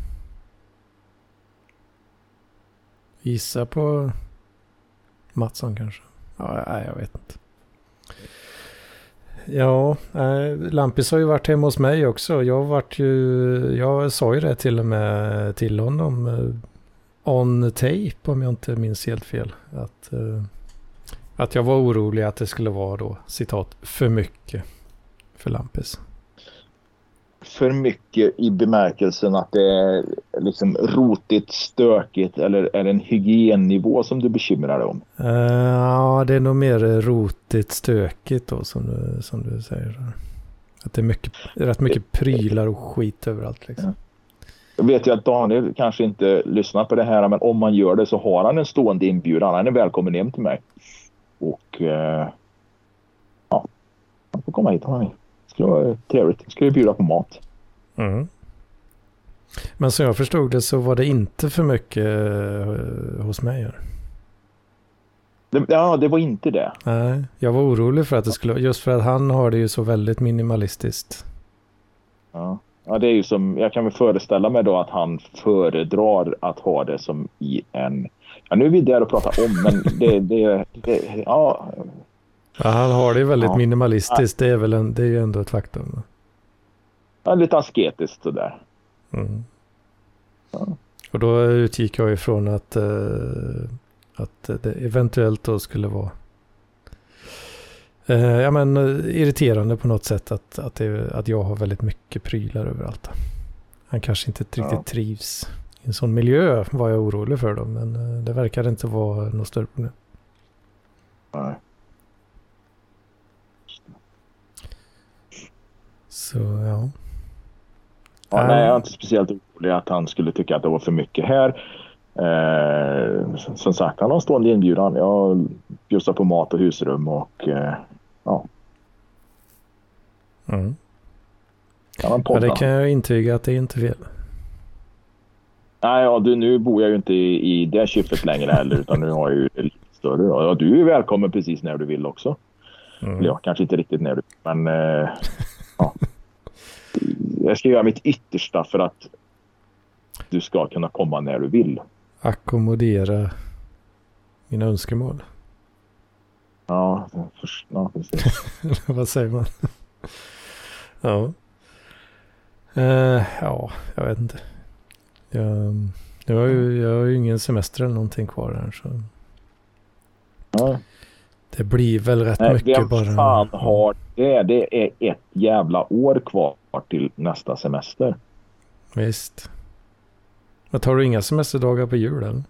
Gissa på Mattsson kanske. Ja, nej, jag vet inte. Ja, eh, Lampis har ju varit hemma hos mig också. Jag varit ju, jag sa ju det till och med till honom eh, on tape om jag inte minns helt fel. Att, eh, att jag var orolig att det skulle vara då citat för mycket för Lampis. För mycket i bemärkelsen att det är liksom rotigt, stökigt eller är det en hygiennivå som du bekymrar dig om? Uh, ja, det är nog mer rotigt, stökigt då som du, som du säger. Att det är mycket, rätt mycket prylar och skit överallt liksom. Jag vet ju att Daniel kanske inte lyssnar på det här, men om man gör det så har han en stående inbjudan. Han är välkommen hem till mig. Och eh, ja, han får komma hit om han vill. Det skulle vara trevligt. Jag skulle bjuda på mat. Mm. Men som jag förstod det så var det inte för mycket uh, hos mig. Ja, det var inte det. Nej, jag var orolig för att det skulle, just för att han har det ju så väldigt minimalistiskt. Ja. Ja, det är ju som, jag kan väl föreställa mig då att han föredrar att ha det som i en, ja nu är vi där och pratar om, men det, det, det ja. ja. Han har det ju väldigt ja. minimalistiskt, det är väl en, det är ju ändå ett faktum. Ja, lite asketiskt sådär. Mm. Ja. Och då utgick jag ifrån att, uh, att det eventuellt då skulle vara uh, ja, men, uh, irriterande på något sätt att, att, det, att jag har väldigt mycket prylar överallt. Han kanske inte riktigt ja. trivs i en sån miljö var jag orolig för då, men det verkar inte vara något större problem. Nej. Så ja. Ja, nej, jag är inte speciellt orolig att han skulle tycka att det var för mycket här. Eh, som sagt, han har en stående inbjudan. Jag bjussar på mat och husrum och eh, ja. Mm. Ja, det kan jag intyga att det är inte fel. Nej, ja, du, nu bor jag ju inte i, i det kyffet längre heller utan nu har jag ju lite större. Ja, du är välkommen precis när du vill också. Mm. Ja, kanske inte riktigt när du men eh, ja. Jag ska göra mitt yttersta för att du ska kunna komma när du vill. Ackommodera mina önskemål. Ja, först, ja precis. *laughs* Vad säger man? ja. Uh, ja, jag vet inte. Jag, jag, har ju, jag har ju ingen semester eller någonting kvar här. Så. Ja. Det blir väl rätt Nej, mycket vem bara. Vem fan har det? Det är ett jävla år kvar till nästa semester. Visst. Men tar du inga semesterdagar på julen?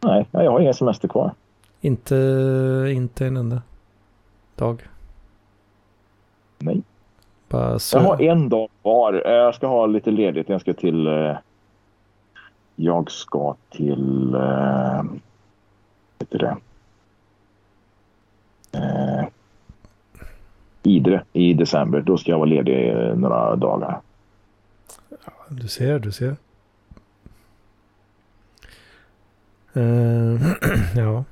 Nej, jag har inga semester kvar. Inte, inte en enda dag? Nej. Jag har en dag kvar. Jag ska ha lite ledigt. Jag ska till... Eh, jag ska till... Vad heter det? Eh, Idre i december. Då ska jag vara ledig några dagar. Ja, du ser, du ser. Uh, *clears throat* ja.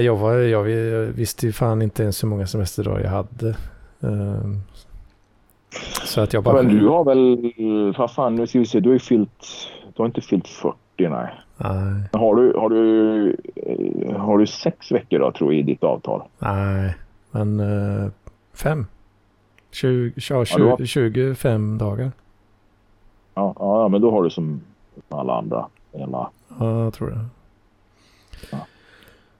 Jag, var, jag, visste ju fan inte ens hur många semesterdagar jag hade. Uh, så att jag bara... Men du har väl, vad fan, nu ska vi se, du har ju fyllt, du har inte fyllt 40 nej. Nej. Har du, har du, har du sex veckor då tror jag i ditt avtal? Nej, men uh, fem. 20, ja, 20, ja, 25 dagar. Ja, ja, men då har du som alla andra. Hela... Ja, jag tror det. Ja.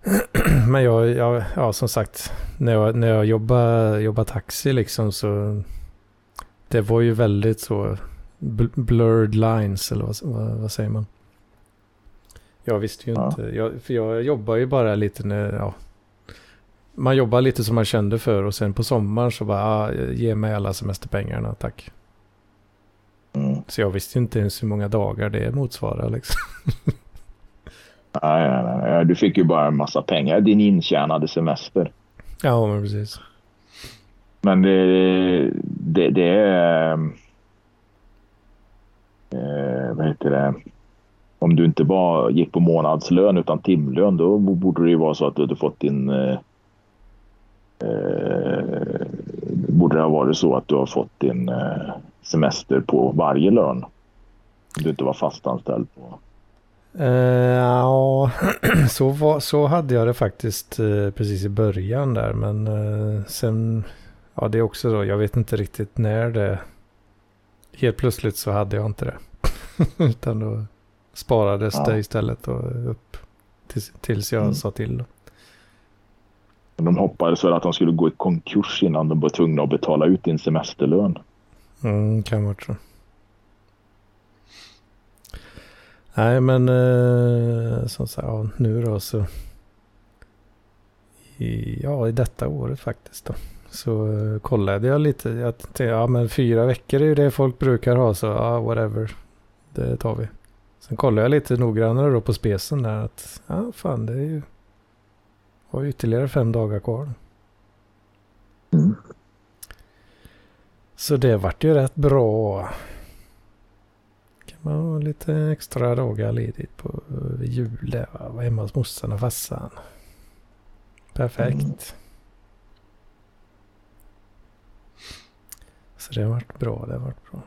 *clears throat* Men jag, jag, ja som sagt, när jag, när jag jobbade, jobbade taxi liksom så det var ju väldigt så blurred lines eller vad, vad, vad säger man? Jag visste ju ja. inte. Jag, för jag jobbar ju bara lite när, ja. Man jobbar lite som man kände för och sen på sommaren så bara, ah, ge mig alla semesterpengarna, tack. Mm. Så jag visste inte ens hur många dagar det motsvarar liksom. *laughs* nej, nej, nej, du fick ju bara en massa pengar. Din intjänade semester. Ja, men precis. Men det, det, det är... Eh, vad heter det? Om du inte bara gick på månadslön utan timlön då borde det ju vara så att du hade fått din... Eh, eh, borde det ha varit så att du har fått din eh, semester på varje lön. Om du inte var fastanställd på. Uh, ja, *clears throat* så, var, så hade jag det faktiskt uh, precis i början där. Men uh, sen, ja det är också så, jag vet inte riktigt när det... Helt plötsligt så hade jag inte det. *laughs* Utan då sparades ja. det istället och upp tills, tills jag mm. sa till. Då. De hoppades väl att de skulle gå i konkurs innan de var tvungna att betala ut din semesterlön. Mm, kan vara så. Nej, men eh, som sagt, ja, nu då så. I, ja, i detta året faktiskt då. Så eh, kollade jag lite. Jag tänkte, ja men fyra veckor är ju det folk brukar ha. Så ja, whatever. Det tar vi. Sen kollade jag lite noggrannare då på spesen där. Att ja, fan det är ju. Har ytterligare fem dagar kvar. Mm. Så det vart ju rätt bra. Kan man ha lite extra dagar ledigt på jul där. Vara hemma hos morsan och farsan. Perfekt. Mm. Så det har varit bra. Det har varit bra.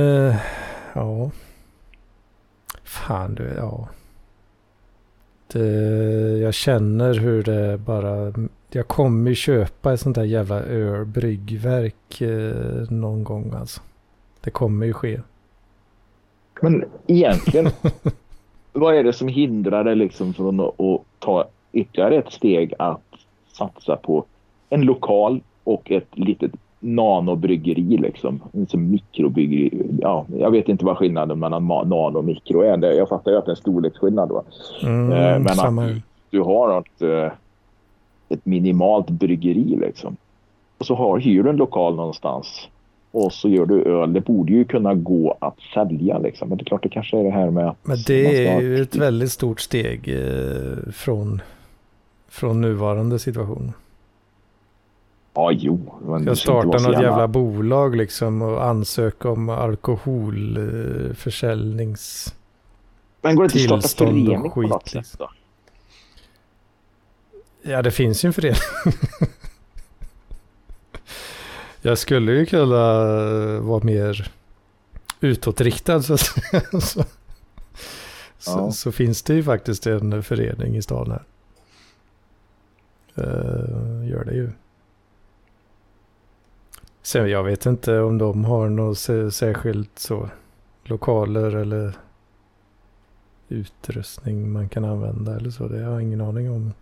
Uh, ja. Fan du, ja. Det, jag känner hur det bara jag kommer köpa ett sånt där jävla ölbryggverk eh, någon gång alltså. Det kommer ju ske. Men egentligen, *laughs* vad är det som hindrar dig liksom från att ta ytterligare ett steg att satsa på en lokal och ett litet nanobryggeri liksom. En mikrobryggeri. Ja, jag vet inte vad skillnaden mellan nano och mikro är. Jag fattar ju att det är en storleksskillnad då. Mm, eh, men samma. att du har något eh, ett minimalt bryggeri liksom. Och så har, hyr du en lokal någonstans och så gör du öl. Det borde ju kunna gå att sälja liksom. Men det är klart det kanske är det här med Men det är ju ett väldigt stort steg eh, från, från nuvarande situation. Ja, jo. Jag startar något jävla... jävla bolag liksom och ansöka om alkoholförsäljnings... Men går det inte att starta förening på något sätt då? Ja, det finns ju en förening. *laughs* jag skulle ju kunna vara mer utåtriktad så att säga. *laughs* Så, ja. så, finns det ju faktiskt en förening i stan här. Uh, gör det ju. Sen jag vet inte om de har något särskilt så lokaler eller utrustning man kan använda eller så. Det har jag ingen aning om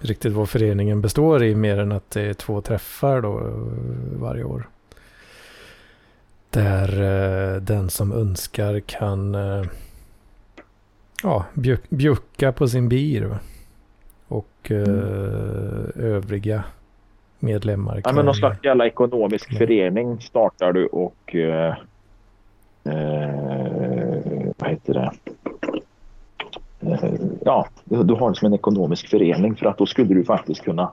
riktigt vad föreningen består i mer än att det är två träffar då varje år. Där eh, den som önskar kan eh, ja, bjuck, bjucka på sin bir. Och eh, mm. övriga medlemmar. Ja, men någon slags jävla ekonomisk mm. förening startar du och eh, eh, vad heter det? Eh, ja, du har det som en ekonomisk förening för att då skulle du faktiskt kunna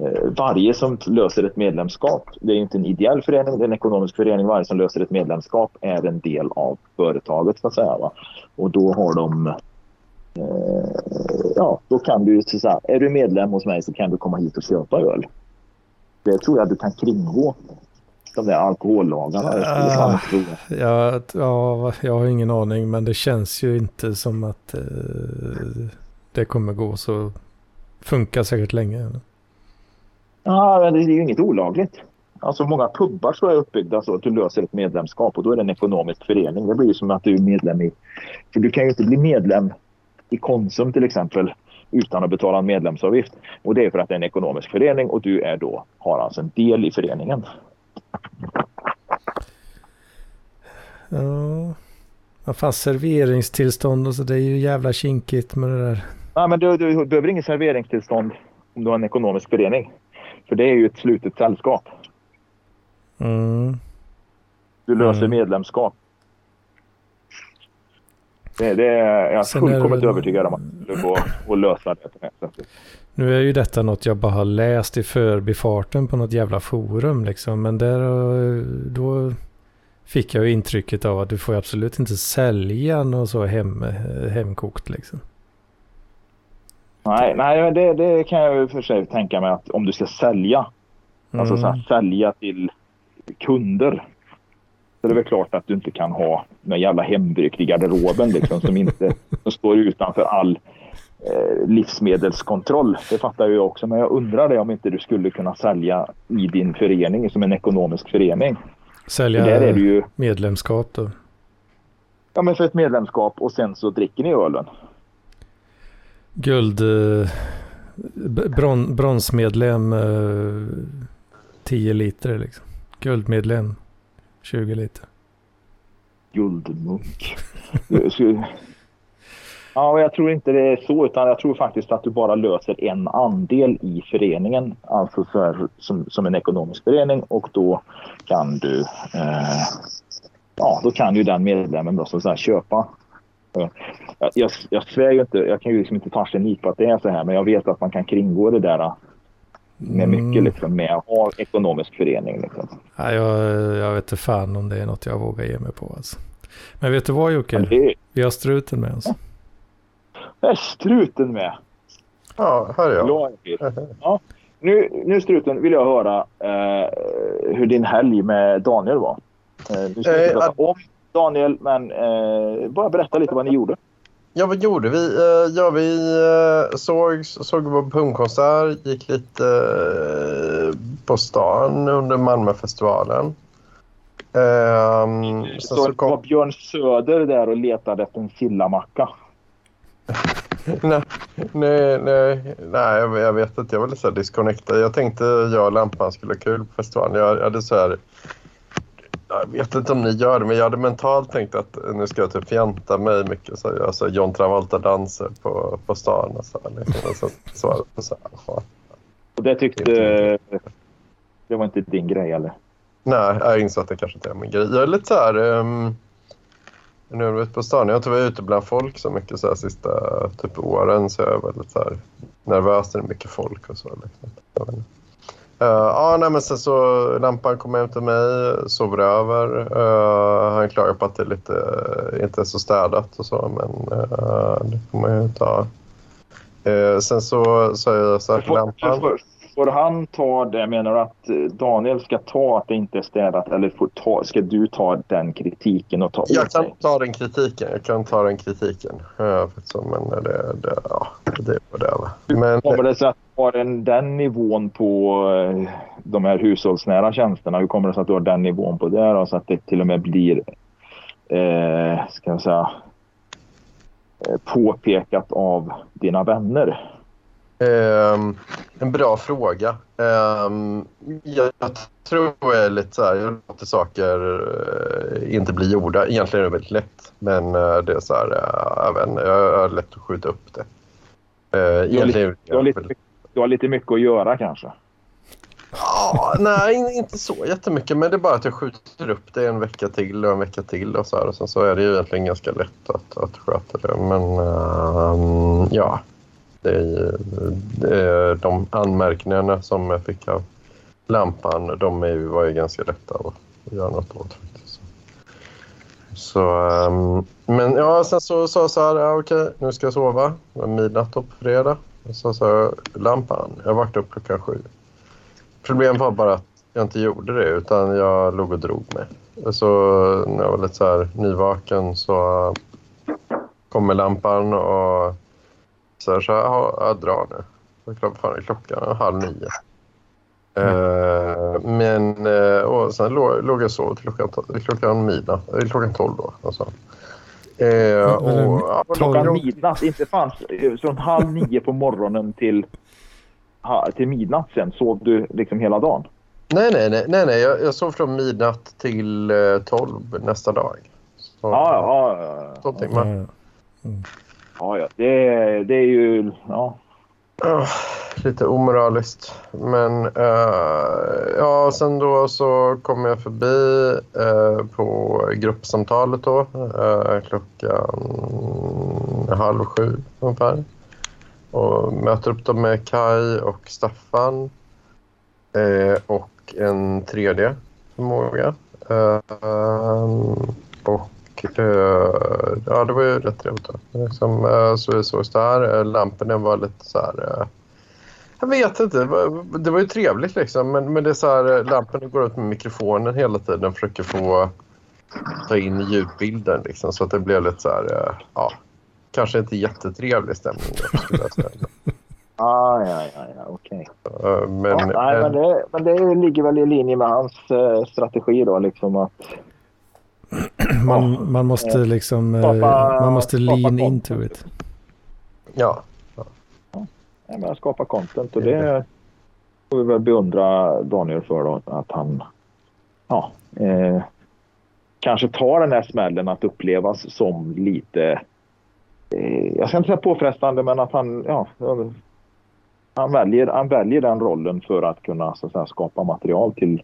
eh, varje som löser ett medlemskap, det är inte en ideell förening, det är en ekonomisk förening, varje som löser ett medlemskap är en del av företaget så att säga. Va? Och då har de eh, ja, då kan du så säga, är du medlem hos mig så kan du komma hit och köpa öl. Det tror jag du kan kringgå de där alkohollagarna? Uh, ja, ja, jag har ingen aning men det känns ju inte som att uh, det kommer gå så. Funkar säkert länge. Ja, men det är ju inget olagligt. Alltså många pubbar så är uppbyggda så att du löser ett medlemskap och då är det en ekonomisk förening. Det blir som att du är medlem i... För du kan ju inte bli medlem i Konsum till exempel utan att betala en medlemsavgift. Och det är för att det är en ekonomisk förening och du är då, har alltså en del i föreningen. Ja. Vad fan serveringstillstånd och så det är ju jävla kinkigt med det där. Nej, men du, du, du behöver inget serveringstillstånd om du har en ekonomisk förening. För det är ju ett slutet sällskap. Mm. Du löser Mm. medlemskap. Det, det är jag Sen är det fullkomligt övertygad om att du får att lösa det det. Nu är ju detta något jag bara har läst i förbifarten på något jävla forum liksom. Men där då fick jag ju intrycket av att du får absolut inte sälja något så hem, hemkokt liksom. Nej, nej men det, det kan jag ju för sig tänka mig att om du ska sälja, alltså så Mm. här, sälja till kunder. Så det är väl klart att du inte kan ha någon jävla hembryggt i garderoben liksom, som inte som står utanför all eh, livsmedelskontroll. Det fattar jag också. Men jag undrar det om inte du skulle kunna sälja i din förening som en ekonomisk förening. För Sälja där är det ju medlemskap då. ja, men för ett medlemskap och sen så dricker ni ölen. Guld... Eh, bron, bronsmedlem eh, 10 liter liksom. Guldmedlem 20 liter. Guldmunk. Ja, jag tror inte det är så, utan jag tror faktiskt att du bara löser en andel i föreningen, alltså för, som, som en ekonomisk förening och då kan du, eh, ja, då kan ju den medlemmen då, så att säga, köpa. Eh, jag, jag, jag svär ju inte, jag kan ju liksom inte ta en på att det är så här, men jag vet att man kan kringgå det där eh, med mycket Mm. liksom, med att ha ekonomisk förening. Liksom. Nej, jag, jag vet inte fan om det är något jag vågar ge mig på alltså. Men vet du vad Jocke? Det Vi har struten med oss. är struten med. Ja, här är jag. Ja. nu, nu struten vill jag höra eh, hur din helg med Daniel var. Eh, nu ska vi Eh, inte prata att- om Daniel, men eh, bara berätta lite vad ni gjorde. Ja, vad gjorde vi? Eh, ja, vi eh, såg, såg på pungkonsert, gick lite eh, på stan under Malmöfestivalen. Sen Så, så var kom... Björn Söder där och letade efter en sillamacka. *laughs* nej, nej, nej, nej jag, jag vet inte. Jag var lite så här disconnectad. Jag tänkte jag och Lampan skulle ha kul på festivalen. Jag hade så här... Jag vet inte om ni gör det, men jag hade mentalt tänkt att nu ska jag typ fjanta mig mycket. Så jag, alltså John Travolta-danser på, på stan och så. Liksom. Och så, så, så, ja. Och det tyckte... Det var inte din grej eller? Nej, jag insåg att det kanske inte är min grej. Jag är lite så här... Um, nu är ute på stan. Jag har inte varit ute bland folk så mycket så här sista typ åren. Så jag är väldigt så här nervös när det är mycket folk och så. Liksom. Uh, ja, nej, men sen så lampan kom hem till mig, sover över. Uh, han klagar på att det är lite, uh, inte är så städat och så, men uh, det får man ju ta. Uh, sen så sa jag så här till lampan. får, får han ta det? Menar du att eh, Daniel ska ta att det inte är städat eller får ta, ska du ta den kritiken och ta Jag kan ta den kritiken. Jag kan ta den kritiken. Så, men det, det, ja, det är vad det är. Men Kommer det sig att har en, den nivån på eh, de här hushållsnära tjänsterna? Hur kommer det sig att du har den nivån på det? då? Så att det till och med blir eh, ska jag säga, eh, påpekat av dina vänner? ehm, en bra fråga. Ehm, jag, jag tror jag är lite så här, jag låter saker eh, inte bli gjorda. Egentligen är det väldigt lätt, men eh, det är så här, jag vet inte, jag har lätt att skjuta upp det. Uh, egentligen, Du har, lite, du har lite mycket att göra kanske? Ja, nej, inte så jättemycket. Men det är bara att jag skjuter upp det en vecka till och en vecka till och så här. Och sen så är det ju egentligen ganska lätt att, att sköta det. Men ehm, ja, det är, det är de anmärkningarna som jag fick av lampan. De är var ju ganska lätta att göra något åt faktiskt. Så, um, men ja, sen så sa jag så här, ja, okej, nu ska jag sova. Det var midnatt på fredag. Och så sa jag, lampan, jag vaknade upp klockan sju. Problemet var bara att jag inte gjorde det utan jag låg och drog mig. Så när jag var lite så här nyvaken så kommer lampan och så, så här, jag drar nu. Vad fan är klockan halv nio. Eh, men eh, och sen låg, låg jag och sov till klockan, klockan midnatt, klockan tolv då. Alltså. Eh, och, ja, Klockan Tolv. midnatt, inte fanns från halv nio på morgonen till, till midnatt sen. Sov du liksom hela dagen? Nej, nej, nej. nej, nej. Jag, jag sov från midnatt till eh, 12 nästa dag. Och, Ja, ja, ja. ja. Sånt med. Ja, ja, ja. Det, är- det är ju... Ja. Oh, lite omoraliskt. Men uh, ja, sen då så kom jag förbi uh, på gruppsamtalet då. uh, klockan halv sju ungefär. Och möter upp dem med Kai och Staffan. Och en 3D-förmåga. Ehm, och eh, ja, det var ju rätt trevligt. Liksom, eh, så vi sågs där. Eh, Lamporna var lite så här... Jag vet inte. Det var, det var ju trevligt liksom. Men, men det är så här, lamporna går ut med mikrofonen hela tiden. Försöker få ta in ljudbilden liksom. Så att det blev lite så här... Ja, kanske inte jättetrevlig stämning. *laughs* Ah, ja, ja, ja, okej. Eh, Men, Ja, nej, men, det, men det ligger väl i linje med hans eh, strategi då, liksom att Man, man måste liksom, eh, Skapa- man måste lean content. into it. ja, ja, men skapa content och det får vi väl beundra Daniel för då, att han ja, eh, kanske tar den här smällen att upplevas som lite, eh, jag ska inte säga påfrestande, men att han, ja, han väljer, han väljer den rollen för att kunna så att säga, skapa material till,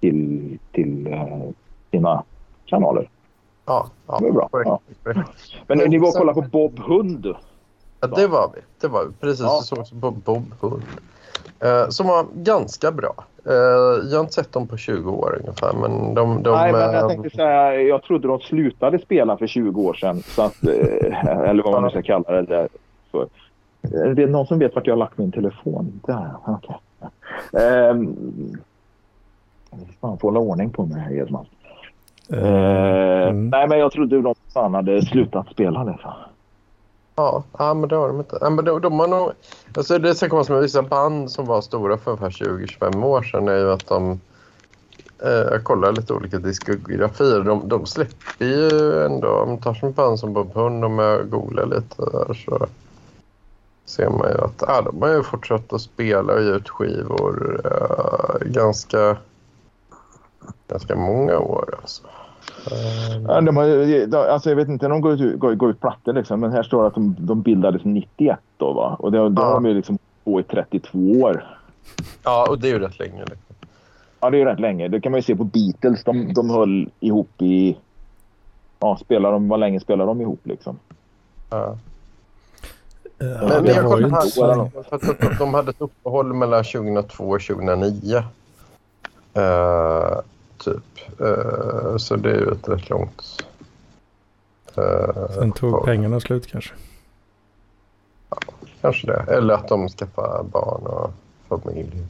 till, till eh, sina kanaler. Ja, ja. Det är bra. Ja. Men ni var och kollade på Bob Hund. Ja, det var vi. Det var vi. Precis, Ja. vi såg också på Bob Hund. Eh, som var ganska bra. Eh, jag har inte sett dem på 20 år ungefär. Men de, de, Nej, men jag eh, tänkte säga, jag trodde de slutade spela för 20 år sedan. Så att, eh, eller vad man nu ska kalla det där för. Är det någon som vet vart jag har lagt min telefon? Där, okej. Ehm, fan, får hålla ordning på mig, Edman. Eh, mm. Nej, men jag trodde de fan hade slutat spela. Liksom. Ja, ja, men det har de inte. Ja, men de, de har nog, alltså det som kommer med vissa band som var stora för ungefär 20-25 år sedan är ju att de... Eh, jag kollar lite olika diskografier. De, de släpper ju ändå... Om man tar som band som Bob Hund, om jag googlar lite där så ser man ju att ja, de har ju fortsatt att spela och ge ut skivor eh, ganska, ganska många år. Alltså. Eh, Ja, de har, alltså, jag vet inte när de går ut, går, går ut plattor, liksom, men här står det att de, de bildades 91. Då, va? Och det, Ja. har de ju liksom på i 32 år. ja, och det är ju rätt länge. Liksom. Ja, det är ju rätt länge. Det kan man ju se på Beatles. De, de höll ihop i... Ja, spelar de, vad länge spelade de ihop liksom? Ja. Ja, Men det jag så här, att de- de hade ett uppehåll mellan 2002 och 2009. Eh, typ. Eh, så det är ju ett rätt långt... eh, Sen tog uppehåll. pengarna slut kanske. Kanske det. Eller att de skaffar barn och familj.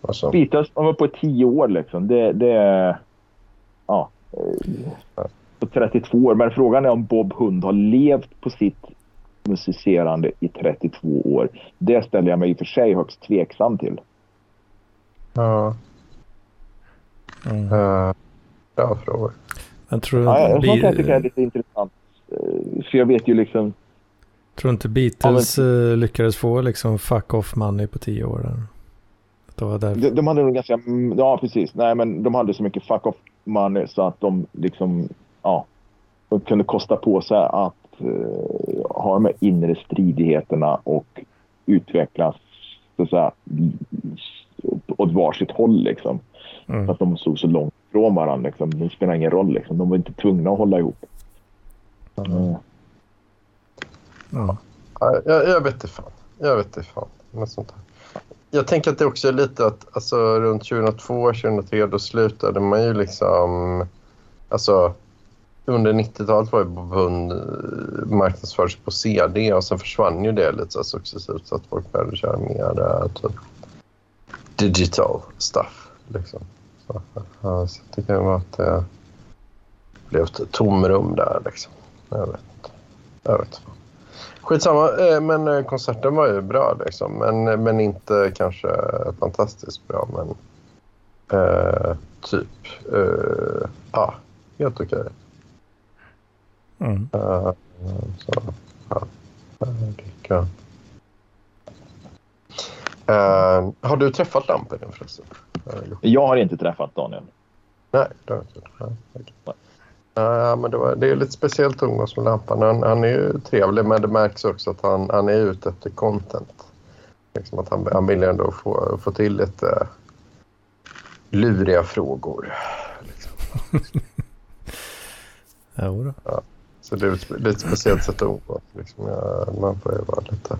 Och. Beatles, de var på 10 år liksom. Det, det är... Ja. På 32 år. Men frågan är om Bob Hund har levt på sitt musicerande i 32 år. Det ställer jag mig i och för sig högst tveksam till. Ja, Mm. eh, bra frågor. Men tror du, Ja, jag, kan jag tycka är lite intressant. Eh, För jag vet ju liksom... tror inte Beatles eh, lyckades få liksom fuck off money på tio år? Där. Det var. De, de hade nog ganska... mm, Ja, precis. Nej, men de hade så mycket fuck off money så att de liksom... Ja. De kunde kosta på sig att eh, ha de här inre stridigheterna och utvecklas så att säga åt varsitt håll liksom. Mm. att de stod så långt från varandra liksom. Det spelar ingen roll liksom. De var inte tvungna att hålla ihop. Mm. Ja. Ja, jag, jag vet inte fan. Jag vet inte fan. Med sånt här. Jag tänker att det också är lite att alltså, runt 2002, 2003 då slutade man ju liksom... Alltså under 90-talet var ju Bob Hund eh, marknadsförd på CD och sen försvann ju det lite så successivt så att folk började köra mer typ digital stuff. Liksom. Så, ja, så det kan vara att det blev ett tomrum där liksom. Jag vet inte. Jag vet inte. Skitsamma, eh, men eh, konserten var ju bra liksom. Men, men inte kanske fantastiskt bra. Men eh, typ, eh, ja, helt okej. Mm. Eh, så, ja, eh, det kan. Eh, har du träffat Lampinen förresten? Eh, Jag har inte träffat Daniel. Nej, det har jag inte. Nej, okej. Ja, men det, var, det är lite speciellt att umgås med Lampan. Han, han är ju trevlig men det märks också att han, han är ute efter content. Liksom att han, han vill ändå få, få till lite luriga frågor. *laughs* Liksom. ja, så det är ett lite speciellt sätt att umgås. Liksom. Man får ju vara lite...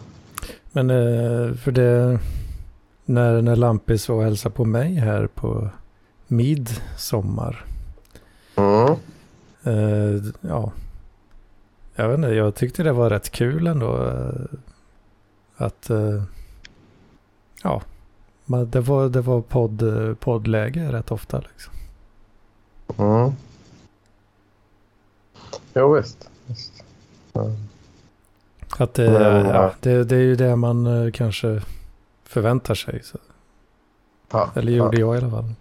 Men eh, för det... När, när Lampis var och hälsade på mig här på midsommar. Mm. Uh, ja. Jag vet inte, jag tyckte det var rätt kul ändå. Uh, att... Ja. Det var, det var podd, poddläge rätt ofta liksom. Mm. Jo visst. visst. Mm. Att det, Men, ja, det, det är ju det man kanske förväntar sig. Ja, Eller gjorde ja. jag i alla fall.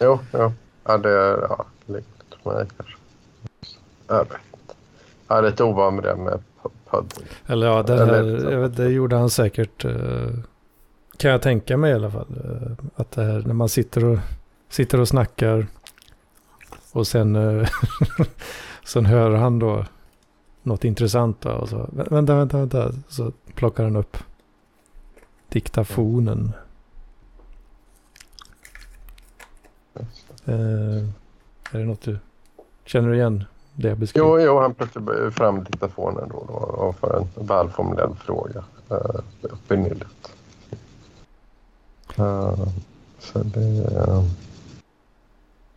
Jo, jo. Ja, det är ja, lite för mig kanske. Jag vet inte. Jag är lite ovan med det med pudding. Eller ja, det, här, vet, det gjorde han säkert. Uh, kan jag tänka mig i alla fall. Uh, att det här när man sitter och, sitter och snackar. Och sen, *laughs* sen hör han då något intressant. Då, och så, vänta, vänta, vänta. Så plockar han upp diktafonen. Eh, är det något du känner du igen? Det jag beskrev? Jo, jo, han plockar fram diktafonen då, då och för en välformulerad fråga eh, uppe i nyllet. Uh, så det... Uh,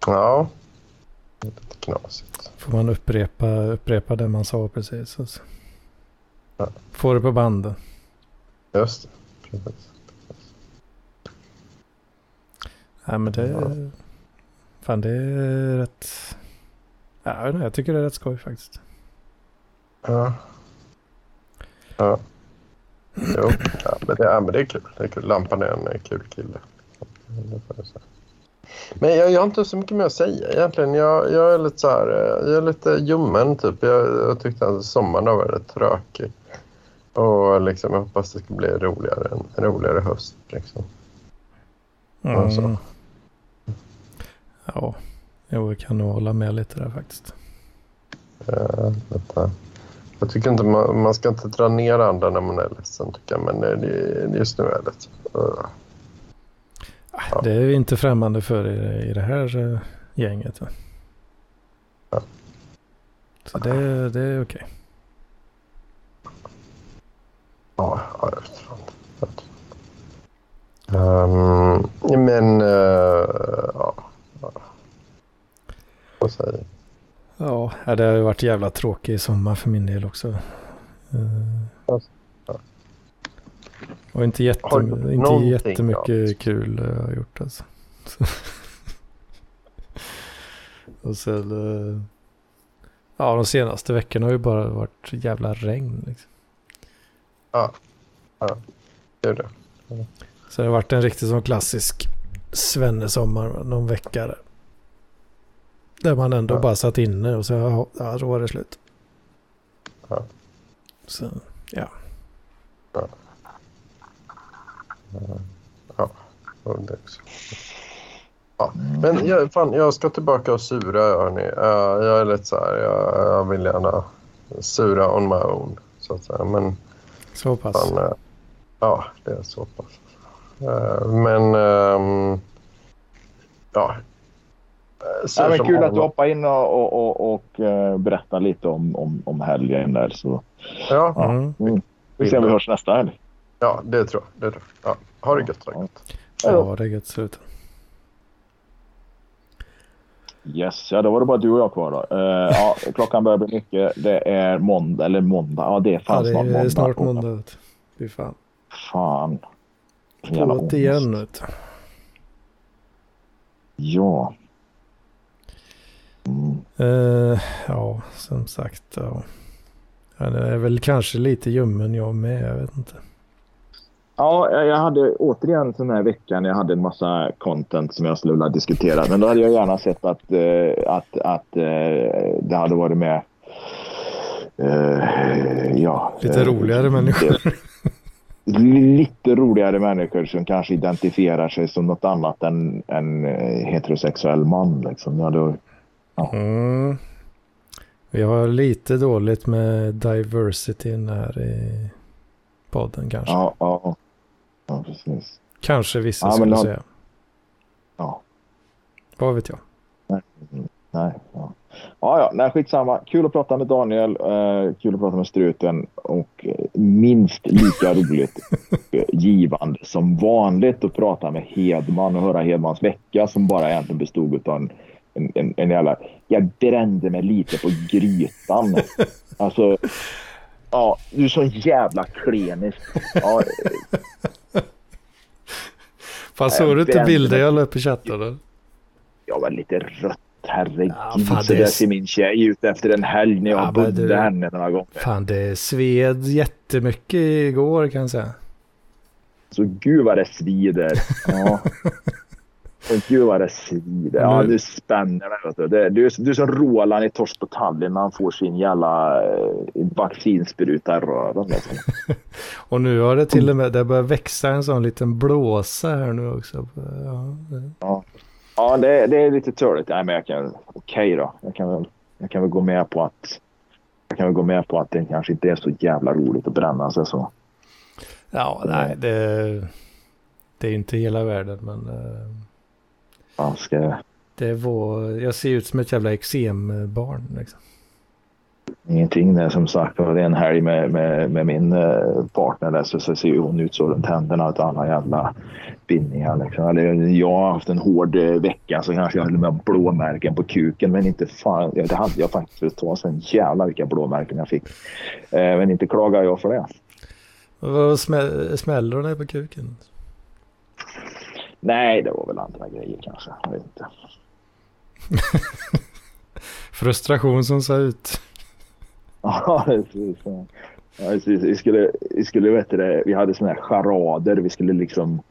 ja, lite knasigt. Får man upprepa, upprepa det man sa precis? Alltså. Ja. Får det på banden. Just det, precis. Nej, men det... Ja. Fan, det är rätt... Ja, jag, jag tycker det är rätt skoj faktiskt. Ja. Ja. Jo, ja, men, det, ja, men det är kul. Det är kul. Lampan är en kul kille. Men jag, jag har inte så mycket mer att säga egentligen. Jag, jag är lite så här, jag är lite ljummen typ. Jag, jag tyckte att sommaren var väldigt tråkig. Och liksom, jag hoppas det ska bli roligare, en, roligare höst. Liksom. Mm. Alltså. Ja, jag kan nog hålla med lite där faktiskt. Uh, vänta. Jag tycker inte man, man ska inte dra ner andra när man är ledsen tycker jag. Men det, just nu är det. Uh. Ja. Det är vi inte främmande för i, i det här uh, gänget. Ja. Så det, det är okej. Ja, jag vet inte. Um, men uh, ja. Vad säger Ja, det har ju varit jävla tråkig sommar för min del också. Uh, och inte, jätte, inte jättemycket ja. kul jag har gjort alltså. *laughs* och sen, uh, ja de senaste veckorna har ju bara varit jävla regn. Liksom. Ja, ja, det är det. Så det har varit en riktigt sån klassisk svennesommar någon vecka där. Där man ändå ja. bara satt inne och så, ja, så var det slut. Ja. Så, ja. Ja. Ja, det också. Ja, men jag, fan, jag ska tillbaka och sura, hörni. Uh, jag är lite så här, jag, jag, vill gärna sura on my own, så att säga. Men, så pass? Fan, uh, ja, det är så pass. Uh, men, um, ja, Ja, men kul att du hoppade in och, och, och, och uh, berättade lite om, om, om helgen där. Så, ja. ja. Mm. Mm. Vi ser om vi hörs nästa helg. Ja, det tror jag. Det tror jag. Ja. Ha det gött. Ja, ja det är gött. Slut. Yes, ja då var det bara du och jag kvar då. Uh, ja, *laughs* klockan börjar bli mycket. Det är måndag, eller måndag. Ja, det är fan ja, det är snart måndag. snart måndag. Fy fan. Fan. Två igen. Ja. Uh, ja, som sagt. Ja. Jag är väl kanske lite ljummen jag med. Jag vet inte. Ja, jag hade återigen den här veckan. Jag hade en massa content som jag skulle vilja diskutera. Men då hade jag gärna sett att, uh, att, att uh, det hade varit med. ja, lite roligare människor. lite roligare människor som kanske identifierar sig som något annat än en heterosexuell man. Liksom. Ja, då, Ja. Mm. Vi har lite dåligt med diversityn här i podden kanske. Ja, ja. Ja precis. Kanske vissa Ja, skulle då- säga. Ja. Vad vet jag. Nej, ja. Ja, ja, nej, skitsamma. Kul att prata med Daniel. Eh, kul att prata med Struten. Och eh, minst lika roligt eh, givande som vanligt att prata med Hedman och höra Hedmans vecka som bara egentligen bestod av en, en, en, en jävla... Jag brände mig lite på grytan. Alltså, ja, du är så jävla klenis. Ja, Fan såg du inte bilder jag la upp i chatten? Då? jag var lite rött. Herregud, Ja, fan, så det är där ser min tjej ut efter en helg när jag Ja, bundit du- henne några gånger. Fan det sved jättemycket igår kan jag säga. Så gud vad det svider. Ja. *laughs* Och gud vad det svider. Ja, Nu- du spänner. Vet du. Det, du, är, du är som Roland i Torsk på Tallinn när han får sin jävla eh, vaccinspruta i röven. Liksom. *laughs* Och nu har det till och med, det börjar växa en sån liten blåsa här nu också. Ja, det- Ja, det, det är lite törligt. Nej, men jag kan... Okej då. Jag kan, väl, jag kan väl gå med på att jag kan väl gå med på att det kanske inte är så jävla roligt att bränna sig så. ja nej det, det är inte hela världen men Man ska, det var, jag ser ut som ett jävla eksembarn liksom. ingenting. Det är som sagt det är en helg med, med, med min eh, partner där så, så ser hon ut så runt händerna och alla jävla bindningar. Liksom. Eller, jag har haft en hård eh, vecka så kanske jag har med blåmärken på kuken men inte fan. Det hade jag faktiskt för ett tag sedan. Jävlar vilka blåmärken jag fick. Eh, men inte klagar jag för det. Vad smä, smäller hon dig på kuken? Nej, det var väl andra grejer kanske. Jag vet inte. *laughs* Frustration som sa ut. *laughs* Ja, precis. Ja, precis. Vi skulle, vi skulle vet det, vi hade såna här charader. Vi skulle liksom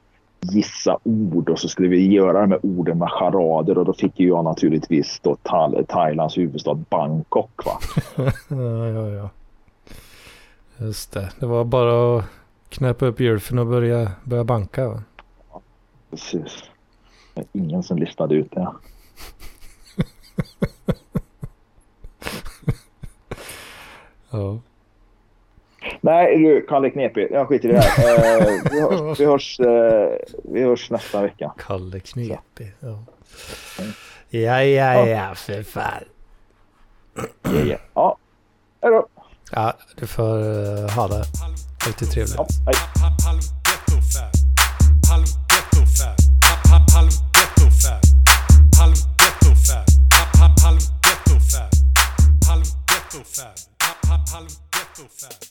gissa ord och så skulle vi göra de här orden med charader och då fick ju jag naturligtvis då Thai- Thailands huvudstad Bangkok. Va? *laughs* Ja, ja, ja. Just det. Det var bara att knäppa upp gylfen och börja, börja banka va? Precis. Det är ingen som listade ut det. Ja. Nej du, Kalle Knepig. Jag skiter i det här. Eh, vi, hörs, vi, hörs, eh, vi hörs nästa vecka. Kalle Knepig. Ja. Ja, ja, ja, för fan. Ja, ja. Hej då. Ja, du får uh, ha det riktigt trevligt. Ja, hej. Ghetto-fab. Halv ghetto-fab. Halv ghetto-fab.